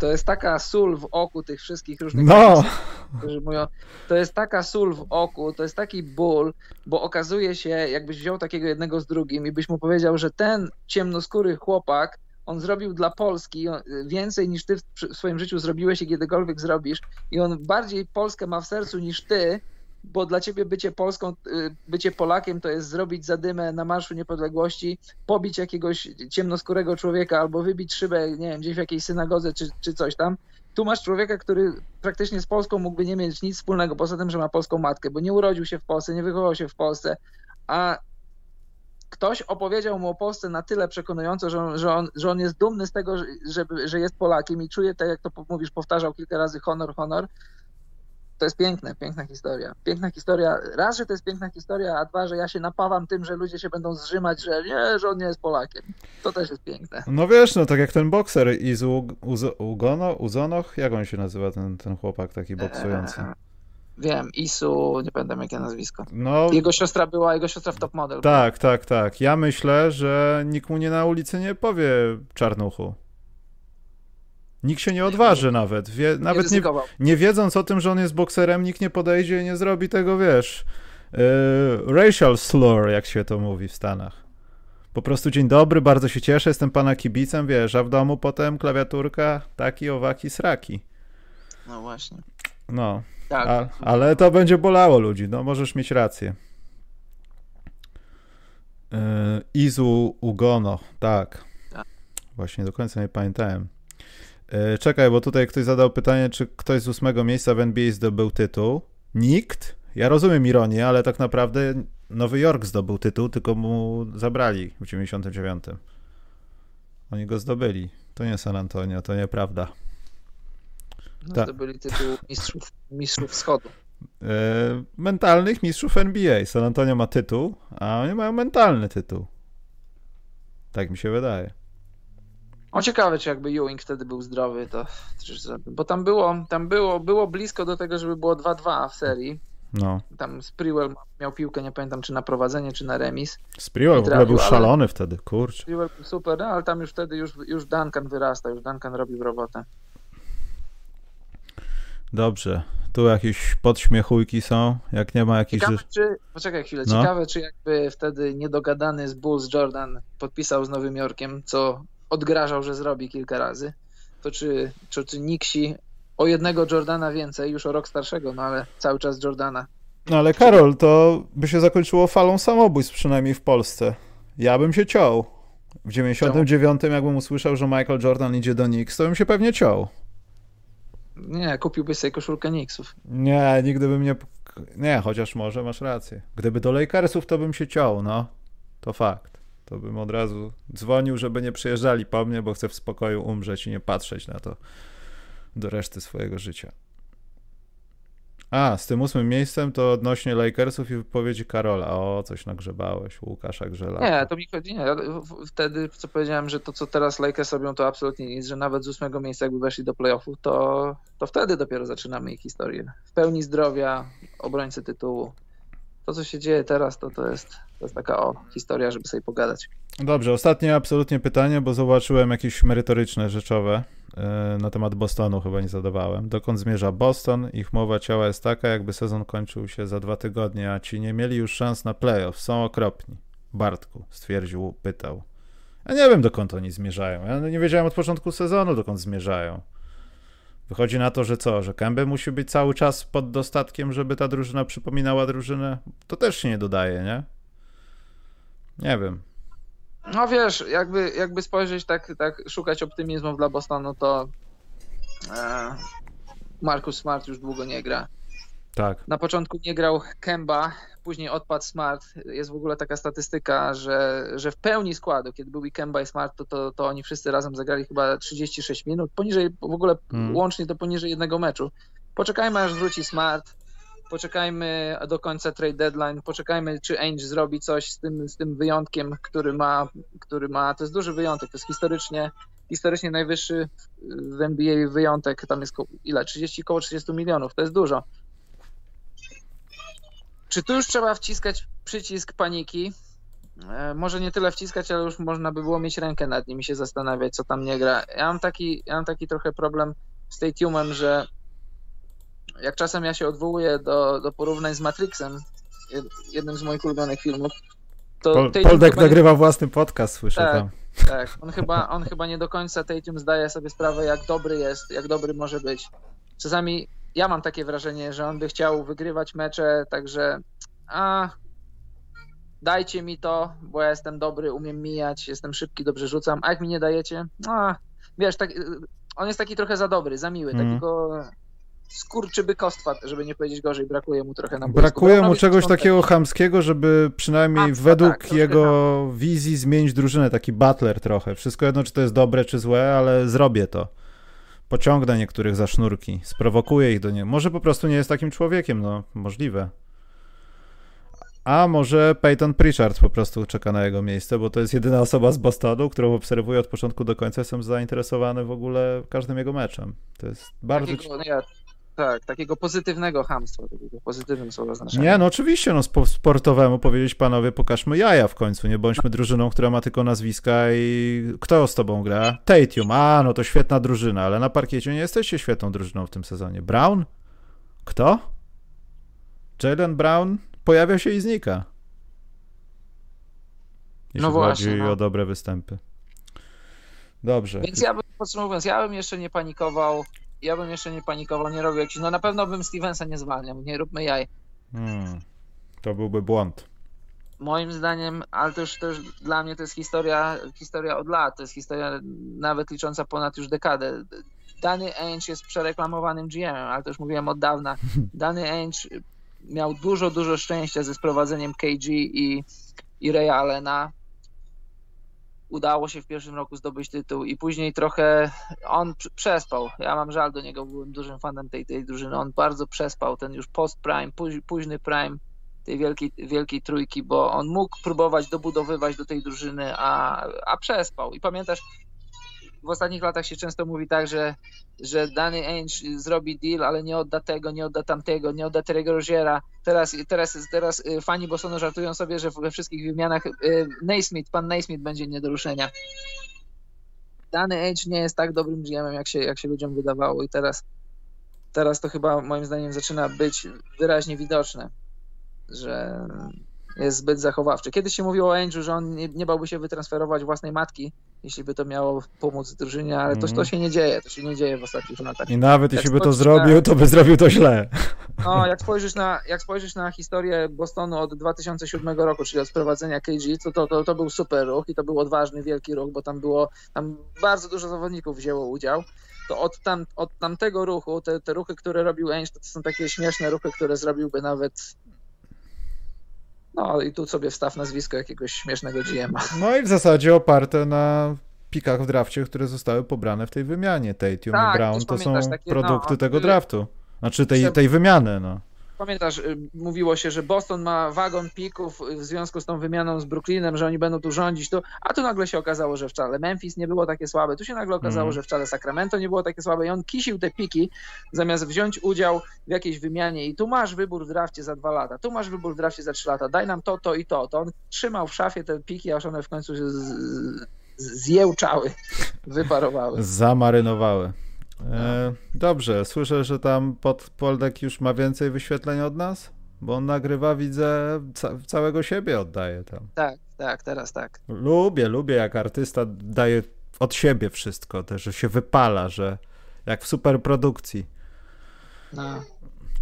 to jest taka sól w oku tych wszystkich różnych no. którzy mówią, to jest taka sól w oku, to jest taki ból, bo okazuje się, jakbyś wziął takiego jednego z drugim i byś mu powiedział, że ten ciemnoskóry chłopak, on zrobił dla Polski więcej niż ty w swoim życiu zrobiłeś i kiedykolwiek zrobisz i on bardziej Polskę ma w sercu niż ty, bo dla ciebie bycie Polską, y, bycie Polakiem to jest zrobić zadymę na Marszu Niepodległości, pobić jakiegoś ciemnoskórego człowieka albo wybić szybę, nie wiem, gdzieś w jakiejś synagodze czy, czy coś tam. Tu masz człowieka, który praktycznie z Polską mógłby nie mieć nic wspólnego, poza tym, że ma polską matkę, bo nie urodził się w Polsce, nie wychował się w Polsce, a ktoś opowiedział mu o Polsce na tyle przekonująco, że on, że on, że on jest dumny z tego, że, że jest Polakiem i czuje, tak jak to mówisz, powtarzał kilka razy honor, honor, to jest piękne, piękna historia. Piękna historia. Raz, że to jest piękna historia, a dwa, że ja się napawam tym, że ludzie się będą zrzymać, że nie, że on nie jest Polakiem. To też jest piękne. No wiesz, no tak jak ten bokser iz Ugono, Uzonoch, jak on się nazywa, ten, ten chłopak taki boksujący? Eee, wiem, Isu, nie pamiętam jakie nazwisko. No, jego siostra była, jego siostra w top model. Tak, tak, tak. Ja myślę, że nikt mu nie na ulicy nie powie czarnuchu. Nikt się nie odważy nawet. Wie, nawet nie, nie, wiedząc o tym, że on jest bokserem, nikt nie podejdzie i nie zrobi tego, wiesz, yy, racial slur, jak się to mówi w Stanach. Po prostu dzień dobry, bardzo się cieszę, jestem pana kibicem, wiesz, a w domu potem klawiaturka, taki, owaki, sraki. No właśnie. No, tak. a, ale to będzie bolało ludzi, no możesz mieć rację. Yy, Izu Ugono, tak. tak. Właśnie do końca nie pamiętałem. E, czekaj, bo tutaj ktoś zadał pytanie, czy ktoś z ósmego miejsca w NBA zdobył tytuł. Nikt. Ja rozumiem ironię, ale tak naprawdę Nowy Jork zdobył tytuł, tylko mu zabrali w 99. Oni go zdobyli. To nie San Antonio, to nieprawda. No, Ta. Zdobyli tytuł mistrzów, mistrzów wschodu. E, mentalnych mistrzów NBA. San Antonio ma tytuł, a oni mają mentalny tytuł. Tak mi się wydaje. O ciekawe, czy jakby Ewing wtedy był zdrowy, to bo tam było, tam było, było blisko do tego, żeby było 2-2 w serii. No. Tam Sprewell miał piłkę, nie pamiętam czy na prowadzenie, czy na remis. Sprewell w ogóle był szalony wtedy, kurczę. Sprewell był super, no, ale tam już wtedy już, już Duncan wyrasta, już Duncan robił robotę. Dobrze. Tu jakieś podśmiechujki są, jak nie ma jakichś... Ciekawe, czy, poczekaj chwilę, no. ciekawe czy jakby wtedy niedogadany z Bulls Jordan podpisał z Nowym Jorkiem, co odgrażał, że zrobi kilka razy, to czy, czy, czy Nixi o jednego Jordana więcej, już o rok starszego, no ale cały czas Jordana. No ale Karol, to by się zakończyło falą samobójstw przynajmniej w Polsce. Ja bym się ciął. W 99 jakbym usłyszał, że Michael Jordan idzie do Knicks, to bym się pewnie ciął. Nie, kupiłbyś sobie koszulkę Knicksów. Nie, nigdy bym nie... Nie, chociaż może masz rację. Gdyby do Lakersów, to bym się ciął, no. To fakt to bym od razu dzwonił, żeby nie przyjeżdżali po mnie, bo chcę w spokoju umrzeć i nie patrzeć na to do reszty swojego życia. A, z tym ósmym miejscem to odnośnie Lakersów i wypowiedzi Karola. O, coś nagrzebałeś, Łukasza Grzela. Nie, to mi chodzi, nie. Wtedy, co powiedziałem, że to, co teraz Lakers robią, to absolutnie nic, że nawet z ósmego miejsca, jakby weszli do playoffów, to, to wtedy dopiero zaczynamy ich historię. W pełni zdrowia, obrońcy tytułu. To, co się dzieje teraz, to, to jest to jest taka o, historia, żeby sobie pogadać. Dobrze, ostatnie absolutnie pytanie, bo zobaczyłem jakieś merytoryczne, rzeczowe e, na temat Bostonu chyba nie zadawałem. Dokąd zmierza Boston? Ich mowa ciała jest taka, jakby sezon kończył się za dwa tygodnie, a ci nie mieli już szans na playoff. Są okropni. Bartku stwierdził, pytał. Ja nie wiem, dokąd oni zmierzają. Ja nie wiedziałem od początku sezonu, dokąd zmierzają. Wychodzi na to, że co, że Kęby musi być cały czas pod dostatkiem, żeby ta drużyna przypominała drużynę? To też się nie dodaje, nie? Nie wiem. No wiesz, jakby, jakby spojrzeć tak, tak, szukać optymizmu dla Bostonu, to e, Marcus Smart już długo nie gra. Tak. Na początku nie grał Kemba, później odpadł Smart. Jest w ogóle taka statystyka, że, że w pełni składu, kiedy byli Kemba i Smart, to, to, to oni wszyscy razem zagrali chyba 36 minut. Poniżej, w ogóle hmm. łącznie to poniżej jednego meczu. Poczekajmy aż wróci Smart poczekajmy do końca trade deadline, poczekajmy, czy Ainge zrobi coś z tym, z tym wyjątkiem, który ma, który ma, to jest duży wyjątek, to jest historycznie, historycznie najwyższy w NBA wyjątek, tam jest ile, 30, około 30 milionów, to jest dużo. Czy tu już trzeba wciskać przycisk paniki? E, może nie tyle wciskać, ale już można by było mieć rękę nad nim i się zastanawiać, co tam nie gra. Ja mam taki, ja mam taki trochę problem z Tatumem, że jak czasem ja się odwołuję do, do porównań z Matrixem, jednym z moich ulubionych filmów, to Pol, Poldek nagrywa nie... własny podcast, słyszę tak, tam. Tak, on chyba, on chyba nie do końca Tatum zdaje sobie sprawę, jak dobry jest, jak dobry może być. Czasami ja mam takie wrażenie, że on by chciał wygrywać mecze, także a dajcie mi to, bo ja jestem dobry, umiem mijać, jestem szybki, dobrze rzucam, a jak mi nie dajecie, a wiesz, tak, on jest taki trochę za dobry, za miły, Mhm. takiego skurczybykostwa, żeby nie powiedzieć gorzej, brakuje mu trochę na boisku. Brakuje mu czegoś takiego chamskiego, żeby przynajmniej Chamstwa, według tak, jego wizji zmienić drużynę, taki butler trochę. Wszystko jedno, czy to jest dobre, czy złe, ale zrobię to. Pociągnę niektórych za sznurki, sprowokuję ich do niego. Może po prostu nie jest takim człowiekiem, no możliwe. A może Peyton Pritchard po prostu czeka na jego miejsce, bo to jest jedyna osoba z Bostonu, którą obserwuję od początku do końca. Jestem zainteresowany w ogóle każdym jego meczem. To jest bardzo Takiego, ja, tak, takiego pozytywnego hamstwa, takiego pozytywnym słowa znaczeniu. Nie, no oczywiście, no spo, sportowemu powiedzieć panowie, pokażmy jaja w końcu, nie bądźmy drużyną, która ma tylko nazwiska i kto z tobą gra? Tatum, a no to świetna drużyna, ale na parkiecie nie jesteście świetną drużyną w tym sezonie. Brown? Kto? Jalen Brown pojawia się i znika. Jeśli No właśnie, chodzi no. o dobre występy. Dobrze. Więc ja bym, podsumowując, ja bym jeszcze nie panikował, ja bym jeszcze nie panikował, nie robił jakichś, no na pewno bym Stevensa nie zwalniał, nie róbmy jaj. Hmm, to byłby błąd. Moim zdaniem, ale to już, już dla mnie to jest historia, historia od lat, to jest historia nawet licząca ponad już dekadę. Danny Ainge jest przereklamowanym GM-em, ale to już mówiłem od dawna. Danny Ainge miał dużo, dużo szczęścia ze sprowadzeniem KG i, i Ray Allena. Udało się w pierwszym roku zdobyć tytuł i później trochę on pr- przespał. Ja mam żal do niego, byłem dużym fanem tej, tej drużyny. On bardzo przespał ten już post-prime, póź, późny prime tej wielkiej, wielkiej trójki, bo on mógł próbować dobudowywać do tej drużyny, a, a przespał. I pamiętasz, w ostatnich latach się często mówi tak, że, że Danny Ainge zrobi deal, ale nie odda tego, nie odda tamtego, nie odda Terry'ego Roziera. Teraz, teraz, teraz y, fani Bostonu żartują sobie, że we wszystkich wymianach y, Naismith, pan Naismith będzie nie do ruszenia. Danny Ainge nie jest tak dobrym GM-em, jak się, jak się ludziom wydawało i teraz, teraz to chyba moim zdaniem zaczyna być wyraźnie widoczne że jest zbyt zachowawczy. Kiedyś się mówiło o Andrew, że on nie, nie bałby się wytransferować własnej matki, jeśli by to miało pomóc drużynie, ale to, to Mhm. się nie dzieje, to się nie dzieje w ostatnich latach. I nawet Jak jeśli by to zrobił, na- to by zrobił to źle. No, jak spojrzysz na, jak spojrzysz na historię Bostonu od 2007 roku, czyli od sprowadzenia KG, to, to, to, to był super ruch i to był odważny, wielki ruch, bo tam było, tam bardzo dużo zawodników wzięło udział. To od, tam, od tamtego ruchu, te, te ruchy, które robił Ainge, to, to są takie śmieszne ruchy, które zrobiłby nawet no i tu sobie wstaw nazwisko jakiegoś śmiesznego GM-a. No i w zasadzie oparte na pikach w drafcie, które zostały pobrane w tej wymianie. Tatum Tak, i Brown to są takie, no, produkty tego y, draftu. Znaczy tej, tej wymiany, no. Pamiętasz, y, mówiło się, że Boston ma wagon pików w związku z tą wymianą z Brooklynem, że oni będą tu rządzić, tu, a tu nagle się okazało, że wcale Memphis nie było takie słabe, tu się nagle okazało, Mhm. że wcale Sacramento nie było takie słabe i on kisił te piki, zamiast wziąć udział w jakiejś wymianie i tu masz wybór w drafcie za dwa lata, tu masz wybór w drafcie za trzy lata, daj nam to, to i to. To on trzymał w szafie te piki, aż one w końcu się z, z, zjełczały, wyparowały. Zamarynowały. E, dobrze, słyszę, że tam pod Poldek już ma więcej wyświetleń od nas? Bo on nagrywa, widzę, ca całego siebie oddaje tam. Tak, tak, teraz tak. Lubię, lubię jak artysta daje od siebie wszystko, też, że się wypala, że jak w superprodukcji. No.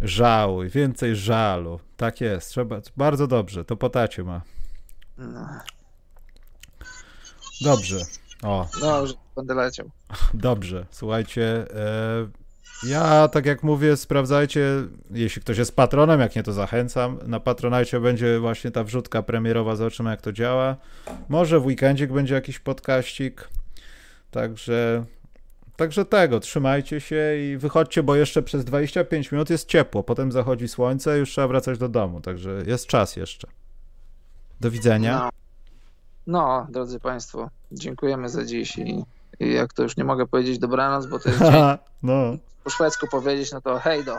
Żałuj, więcej żalu. Tak jest, trzeba, bardzo dobrze, to po tacie ma. No. Dobrze. O, że będę leciał. dobrze. Słuchajcie, e, ja tak jak mówię, sprawdzajcie, jeśli ktoś jest patronem, jak nie to zachęcam. Na patronajcie będzie właśnie ta wrzutka premierowa, zobaczymy jak to działa. Może w weekendzik będzie jakiś podkaścik. Także Także tego, trzymajcie się i wychodźcie, bo jeszcze przez 25 minut jest ciepło, potem zachodzi słońce, już trzeba wracać do domu, także jest czas jeszcze. Do widzenia. No. no, drodzy Państwo, dziękujemy za dziś i, i jak to już nie mogę powiedzieć dobranoc, bo to jest dzień no. po szwedzku powiedzieć, no to hej do.